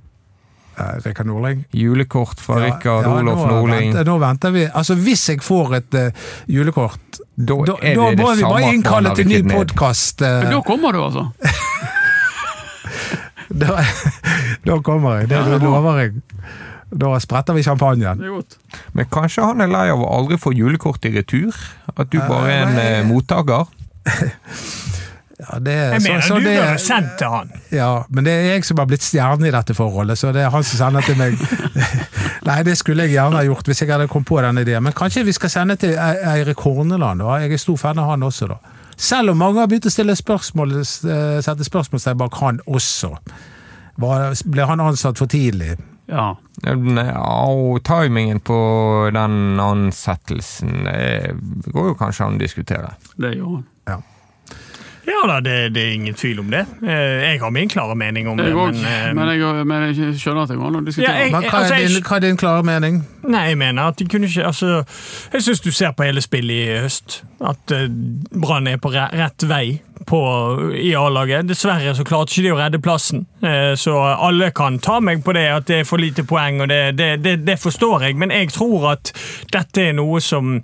Eh, Rikard Nordling. Julekort fra Ja, Rikard ja, Olof Nordling. Venter, nå venter vi. Altså, hvis jeg får et uh, julekort, Da da, er da må det vi bare innkalle til ny rykket ned. podkast. Men da kommer du, altså. Da, da kommer jeg. Det, Ja, er lover jeg. Da spretter vi champagnen. Men kanskje han er lei av å aldri få julekort i retur? At du Eh, bare er en uh, eh, mottaker? Ja, det, Jeg så- mener, så du det- burde sendt til han. Ja, men det er jeg som har blitt stjerne i dette forholdet, så det er han som sender til meg. Nei, det skulle jeg gjerne ha gjort hvis jeg hadde kommet på den ideen. Men kanskje vi skal sende til E- Eirik Horneland, da. Jeg er stor fan av han også, da. Selv om mange har begynt å stille spørsmål, eh, sette spørsmålstegn bak han også. Var, ble han ansatt for tidlig? Ja. Og timingen på den ansettelsen går jo kanskje an å diskutere. Det gjør han. Ja da, det, det er ingen tvil om det. Eh, Jeg har min klare mening om det. Også, Men, eh, men, jeg, men jeg skjønner at det går an å diskutere. hva altså, er din, hva er din klare mening? Nei, jeg mener at de kunne ikke altså, Jeg syns du ser på hele spillet i høst at eh, Brann er på re rett vei på, i A-laget. Dessverre så klarte ikke de å redde plassen, Eh, så alle kan ta meg på det at det er for lite poeng, og det, det, det, det forstår jeg, men jeg tror at dette er noe som,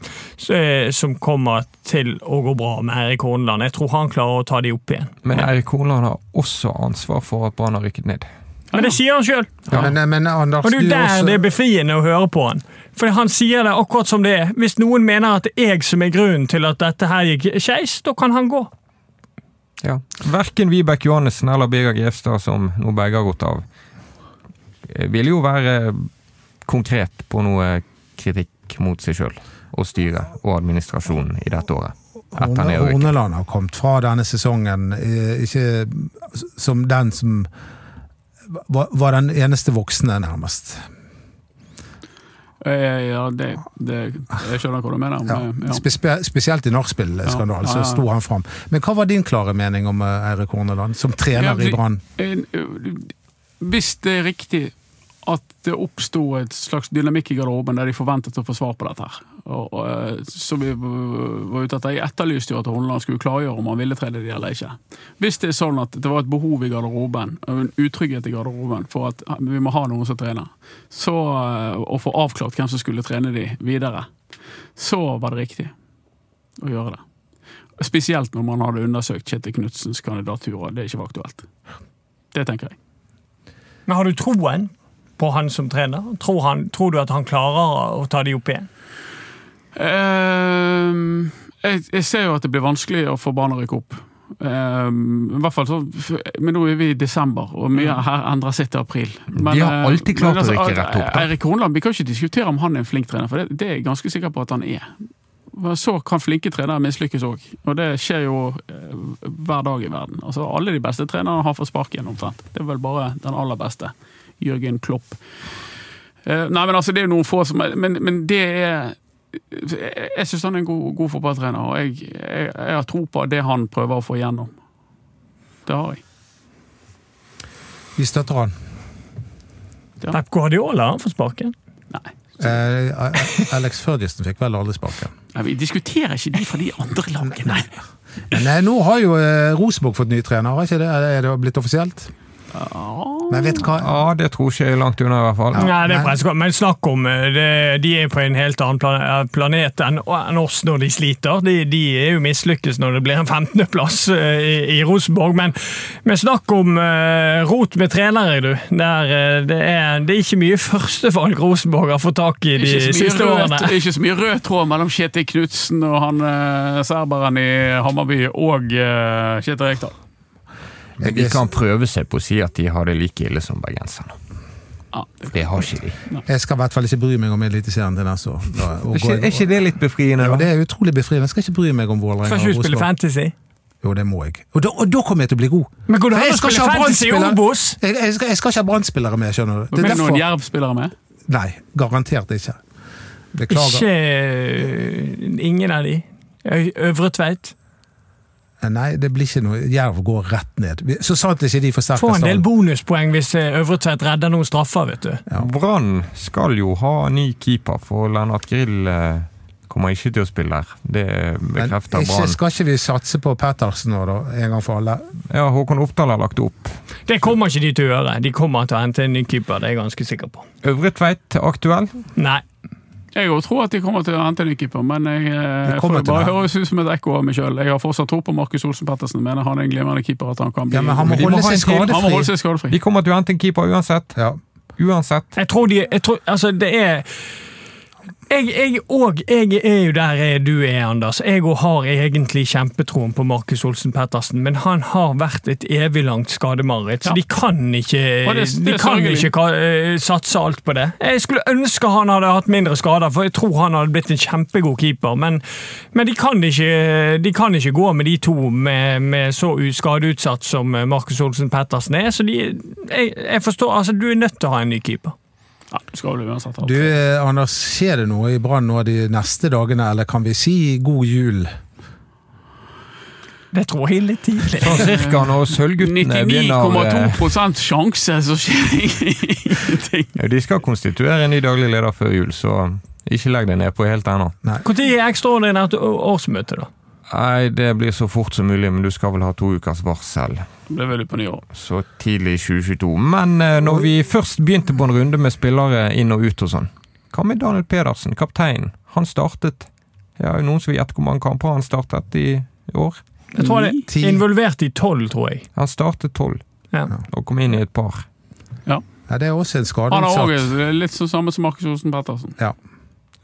eh, som kommer til å gå bra med Erik Horneland. Jeg tror han klarer å ta de opp igjen. Men Eirik Horneland har også ansvar for at Brann har rykket ned. Men det sier han sjøl. Ja. Men Anders, Og det er jo der det er befriende å høre på han. For han sier det akkurat som det er. Hvis noen mener at det er jeg som er grunnen til at dette her gikk skeis, da kan han gå. Ja. Verken Vibeke Johannessen eller Birger Grevstad, som nå begge har gått av, eh, vil jo være konkret på noe kritikk mot seg sjøl og styret og administrasjonen i dette året. Horneland har kommet fra denne sesongen eh, ikke som den som var, var den eneste voksne, nærmest. Ja, det, det, jeg skjønner hva du mener. Men, Ja. Spe spesielt i nachspiel-skandalen, Ja, ja, ja. så sto han fram. Men hva var din klare mening om eh, Eirik Horneland, som trener vi- i Brann? Hvis det er riktig at det oppsto et slags dynamikk i garderoben der de forventet å få svar på dette, her, og, eh, så vi var ute etter, Jeg etterlyste jo at Horneland skulle klargjøre om han ville tre de eller ikke. Hvis det er sånn at det var et behov i garderoben, en utrygghet i garderoben for at vi må ha noen som trener, så, eh, og få avklart hvem som skulle trene de videre, så var det riktig å gjøre det. Spesielt når man hadde undersøkt Kjetil Knutsens kandidaturer. Det ikke var aktuelt. Det tenker jeg. Men har du troen på han som trener? Tror, han, tror du at han klarer å ta de opp igjen? Ehm, jeg, jeg ser jo at det blir vanskelig å få barn å rykke opp. Ehm, I hvert fall så, Men nå er vi i desember, og mye her endrer seg til april. Men, De har eh, alltid klart men å rykke rett opp, da. Eirik Hornland, Vi kan ikke diskutere om han er en flink trener, for det, det er jeg ganske sikker på at han er. Så kan flinke trenere mislykkes òg, og det skjer jo eh, hver dag i verden. Altså Alle de beste trenerne har fått sparken omtrent. Det er vel bare den aller beste. Jørgen Klopp. Eh, nei, men altså, det er noen få som Men, men det er Jeg, syns han er en god, god fotballtrener, og jeg, jeg, jeg har tro på det han prøver å få igjennom. Det har jeg. Vi støtter han. Ja. Pep Guardiola har fått sparken. Nei. Eh, Alex Ferguson fikk vel aldri sparken. Nei, Vi diskuterer ikke de fra de andre lagene. Nei. Men eh, nå har jo eh, Rosenborg fått ny trener, er ikke det? Er det blitt offisielt? Ja. Men vet hva? Ja, det tror ikke jeg er langt unna, i hvert fall. Ja. Nei, det er men- pressekonferanse, men snakk om eh, det, De er på en helt annen eh, planet enn oss når de sliter. De, de er jo mislykkes når det blir en 15.-plass i, i Rosenborg. Men, men snakk om uh, rot med trenere, du. Der, eh, det, er, det er ikke mye førstevalg Rosenborg har fått tak i de siste rød, årene. ikke så mye rød tråd mellom Kjetil Knutsen og han uh, serberen i Hammarby og uh, Kjetil Rekdal. De kan prøve seg på å si at de har det like ille som bergenserne. Ja. Det har ikke de. jeg skal i hvert fall ikke bry meg om Eliteserien til neste år. Er ikke, er ikke det litt befriende? Ja, det er utrolig befriende. Jeg skal ikke bry meg om Vålerenga. Skal ikke du spille Fantasy? Jo, det må jeg. Og da, og da kommer jeg til å bli god. Men går det an å spille Fantasy i. Obos? Jeg, jeg, skal, jeg skal ikke ha Brann-spillere med, skjønner du. Det er noen. Jerv-spillere med? Nei, garantert ikke. Beklager. Ikke eh, Ingen av de? Øvre Tveit? Nei, det blir ikke noe. Jerv går rett ned. Så sant ikke de forsterker Få en del bonuspoeng hvis Øvretveit redder noen straffer, vet du. Brann skal jo ha ny keeper, for Lennart Grill eh, kommer ikke til å spille her. Det bekrefter Brann. skal ikke vi satse på Pettersen nå, da? En gang for alle? Ja, Håkon Oppdal har lagt opp. Det kommer ikke de til å gjøre. De kommer til å hente en ny keeper, det er jeg ganske sikker på. Øvre Tveit aktuell? Nei. Jeg òg tror at de kommer til å hente en ny keeper, men jeg, eh, Det bare høres ut som et ekko av meg sjøl. Jeg har fortsatt tro på Markus Olsen Pettersen, mener han er en glimrende keeper. at Han kan bli Ja, men han må Men de må holde seg han må holde skadefri. seg skadefri. De kommer til å hente en keeper uansett. Ja. Uansett. Jeg tror de jeg tror, Altså, det er jeg, jeg, og, jeg er jo der du er, Anders. Jeg òg har egentlig kjempetroen på Markus Olsen Pettersen, men han har vært et evig langt skademareritt, så Ja. de kan ikke, det- det de kan ikke eh, satse alt på det. Jeg skulle ønske han hadde hatt mindre skader, for jeg tror han hadde blitt en kjempegod keeper, men, men de, kan ikke, de kan ikke gå med de to med, med så skadeutsatt som eh, Markus Olsen Pettersen er, så de, jeg, jeg forstår, altså du er nødt til å ha en ny keeper. Ja, du skal vel uansett ha Du, eh, Anders, skjer det noe i Brann nå de neste dagene, eller kan vi si god jul? Det tror jeg er litt tidlig. Sånn cirka når Sølvguttene begynner 99,2% sjanse, så skjer det ingenting. eh, De skal konstituere en ny daglig leder før jul, så ikke legg deg ned på helt ennå. Når er ekstraordinært årsmøte, da? Nei, det blir så fort som mulig, men du skal vel ha to ukers varsel. Det blir vel på nyår. Så tidlig i 2022. Men eh, når vi først begynte på en runde med spillere inn og ut og sånn, hva med Daniel Pedersen, kapteinen? Han startet Ja, er noen som vil gjette hvor mange kamper han startet i år? Jeg tror han er involvert i tolv, tror jeg. Han startet tolv, Ja. og kom inn i et par. Ja, det er også en Han er også litt så samme som Markus Olsen Pettersen. Ja.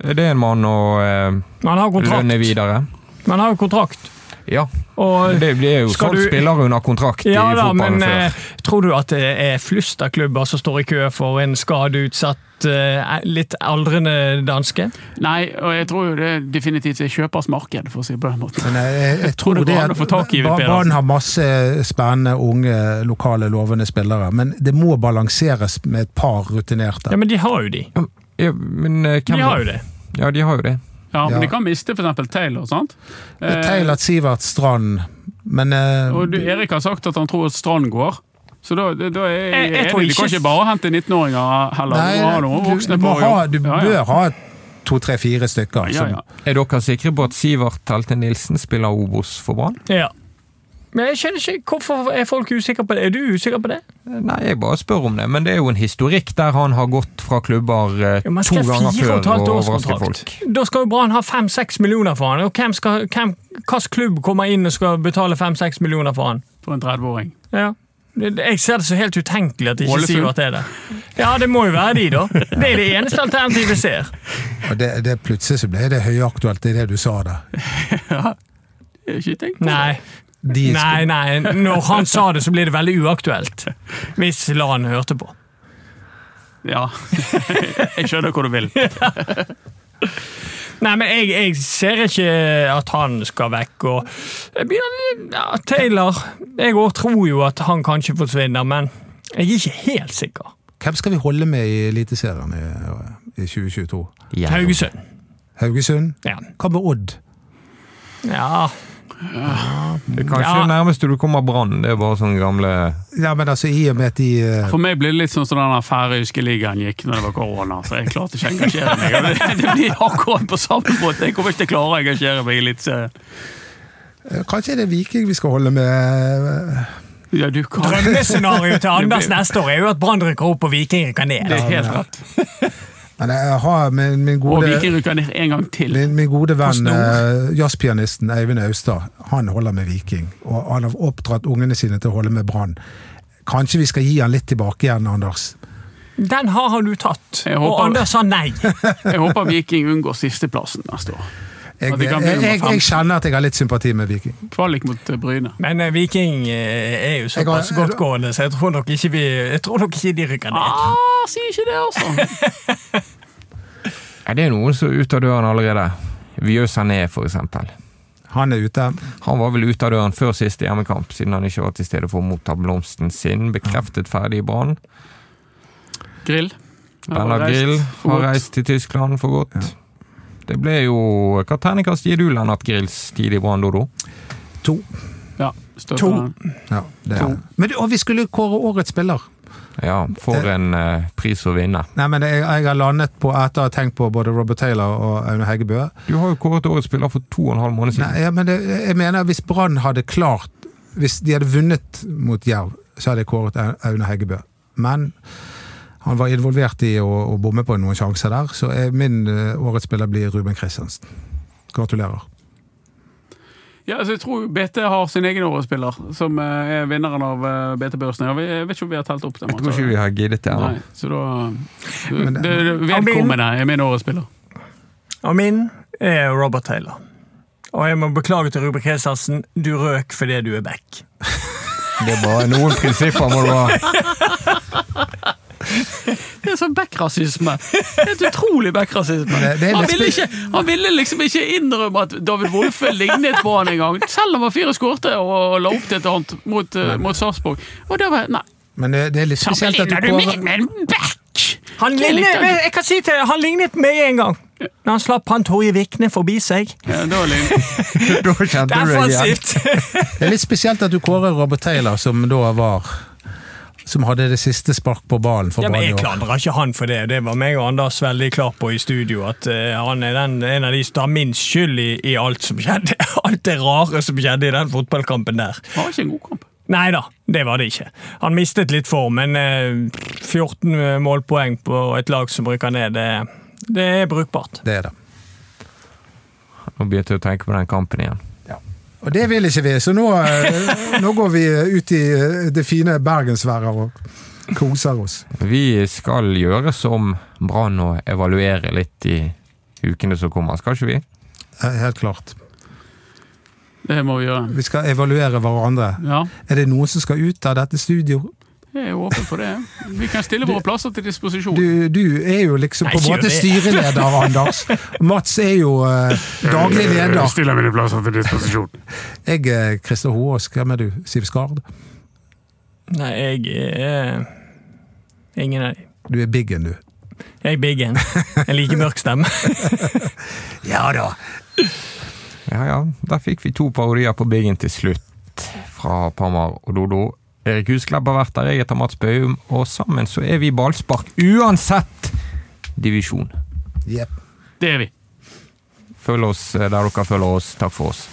Er det en mann å eh, Men han har kontrakt. lønne videre? Men han har jo kontrakt. Ja, Og det blir jo sånn solgt du- spillere under kontrakt ja i da, fotballen men før. eh, tror du at det er flust av klubber som står i kø for en skadeutsatt, eh, litt aldrende danske? Nei, og jeg tror jo det definitivt er kjøpers marked, for å si det på den måten. Men jeg, jeg, jeg tror det det går at Brann har masse spennende, unge, lokale, lovende spillere, men det må balanseres med et par rutinerte. Ja, men de har jo de. Ja, men eh, hvem De da? har jo det. Ja, de har jo det. Ja, Men Ja. de kan miste f.eks. Taylor, sant? Eh, Taylor Sivert Strand, men eh, og du, Erik har sagt at han tror at Strand går. Så da, da er jeg, Jeg- jeg enig. De kan ikke- bare hente 19-åringer heller. Nei, du må ha noen voksne du, må på ha, jobb. du Ja, ja. bør ha to, tre, fire stykker. Ja, ja. Er dere sikre på at Sivert Telte Nilsen spiller Obos for Brann? Ja. Men jeg skjønner ikke, Hvorfor er folk usikre på det? Er du usikker på det? Nei, jeg bare spør om det, men det er jo en historikk der han har gått fra klubber eh, Ja, to ganger før og overrasket folk. Da skal jo Brann ha fem-seks millioner for han. Og hvem skal, hvem, hvilken klubb kommer inn og skal betale fem-seks millioner for han? For en 30-åring. Ja. Jeg ser det så helt utenkelig at de ikke Ålesund. det er det. Ja, det må jo være de, da. Det er det eneste alternativet vi ser. Og det, det, plutselig så ble det høyaktuelt i det du sa der. Det er Ikke tenkt på det. Nei. De Nei, nei. Når han sa det, så blir det veldig uaktuelt. Hvis Lan hørte på. Ja. jeg skjønner hvor du vil. Nei, men jeg, jeg ser ikke at han skal vekk. Og ja, Taylor Jeg òg tror jo at han kanskje forsvinner, men jeg er ikke helt sikker. Hvem skal vi holde med i Eliteserien i, i 2022? Ja. Haugesund. Haugesund? Ja. Hva med Odd? ja. Det er kanskje Ja. det nærmeste du kommer Brann. Det er bare sånne gamle Ja, men altså, i og med at de uh... For meg blir det litt sånn som den færøyske ligaen gikk når det var korona. Så jeg klarte ikke å engasjere meg. Det, det blir akkurat på samme måte. Jeg kommer ikke til å klare å engasjere meg i Eliteserien. Kanskje det er Viking vi skal holde med? eh, Ja, du kan Drømmescenarioet til Anders neste år er jo at Brann rykker opp og Viking rykker ned. Det er helt rett. Men jeg har min, min gode. Min, min gode venn, eh, jazzpianisten Eivind Austad, han holder med Viking. Og han har oppdratt ungene sine til å holde med Brann. Kanskje vi skal gi han litt tilbake igjen, Anders? Den har han du tatt, håper, og Anders sa nei. Jeg håper Viking unngår sisteplassen neste år. Jeg, jeg, jeg, jeg kjenner at jeg har litt sympati med Viking. Kvalik mot eh, Bryne. Men uh, Viking eh, er jo såpass godtgående, så jeg tror nok ikke, vi, jeg tror nok ikke de rykker ned. Ah, si ikke det, altså! Ja, det er noen som er ute av døren allerede. Vieux Sané, for eksempel. Han er ute. Han var vel ute av døren før siste hjemmekamp, siden han ikke var til stede for å motta blomsten sin. Bekreftet ferdig i Brann. Grill. Bernhard Grill har reist til Tyskland for godt. Det ble jo Hva terningkast gir du Lennart Grills tid i Brann, Dodo? To. Ja, To. Ja, det To. er. Men, og vi skulle kåre årets spiller. Ja, for en eh, pris å vinne. Nei, men jeg, jeg har landet på, etter å ha tenkt på både Robert Taylor og Aune Heggebø Du har jo kåret årets spiller for to og en halv måned siden. Nei, ja, men det, jeg mener hvis Brann hadde klart Hvis de hadde vunnet mot Jerv, så hadde jeg kåret Aune Heggebø. Men han var involvert i å, å bomme på noen sjanser der, så jeg, min eh, årets spiller blir Ruben Kristiansen. Gratulerer. Ja, altså, jeg tror BT har sin egen åretsspiller, som eh, er vinneren av eh, BT-børsen. Jeg vet- ikke om vi har telt opp det. Jeg tror ikke vi har giddet det ennå. Nei, så da Men- det, det, Vedkommende er min åretsspiller. Og min er Robert Taylor. Og jeg må beklage til Ruben Kristiansen, du røk fordi du er back. Det er bare noen prinsipper må du ha. Det er sånn backrasisme. Helt utrolig backrasisme. Han, ville ikke- han ville liksom ikke innrømme at David Wolfe lignet på han engang, selv om han fire skårte og la opp til et annet mot, uh, mot Sarpsborg. Og det var Nei, Men det, det er litt spesielt at du sammenligner du kårer meg med en back? Han, lignet, jeg kan si til deg, han lignet meg en gang. Når han slapp han Torje Vikne forbi seg. Ja, er Da kjente du det igjen. Det er litt spesielt at du kårer Robert Taylor, som da var Som hadde det siste spark på ballen for Ja, men Brann i Jeg klandrer ikke han for det. Det var meg og Anders veldig klar på i studio. At uh, han er den, en av de som tar minst skyld i, i alt som skjedde. Alt det rare som skjedde i den fotballkampen der. Det var ikke en god kamp. Nei da, det var det ikke. Han mistet litt form, men uh, 14 målpoeng på et lag som rykker ned, det, det er brukbart. Det er det. Nå begynte jeg å tenke på den kampen igjen. Og det vil ikke vi, så nå, eh, nå går vi ut i eh, det fine bergensværet og koser oss. Vi skal gjøre som Brann og evaluere litt i ukene som kommer, skal ikke vi? Eh, Helt klart. Det må vi gjøre. Vi skal evaluere hverandre. Ja, Er det noen som skal ut av dette studio? Jeg er åpen for det. Vi kan stille våre plasser til disposisjon. Du, du er jo liksom på en måte styreleder, Anders. Mats er jo uh, daglig leder. Jeg stiller mine plasser til disposisjon. Jeg er Christer Hoaas. Hvem er du? Siv Skard? Nei, jeg er ingen av dem. Du er Biggen, du. Jeg er Biggen. En like mørk stemme. Ja da. Ja ja, der fikk vi to parodier på Biggen til slutt. Fra Pamar og Dodo. Erik Husklepp har vært der, jeg heter Mats Bøhum, og sammen så er vi ballspark uansett divisjon. Yep. Det er vi. Følg oss der dere følger oss. Takk for oss.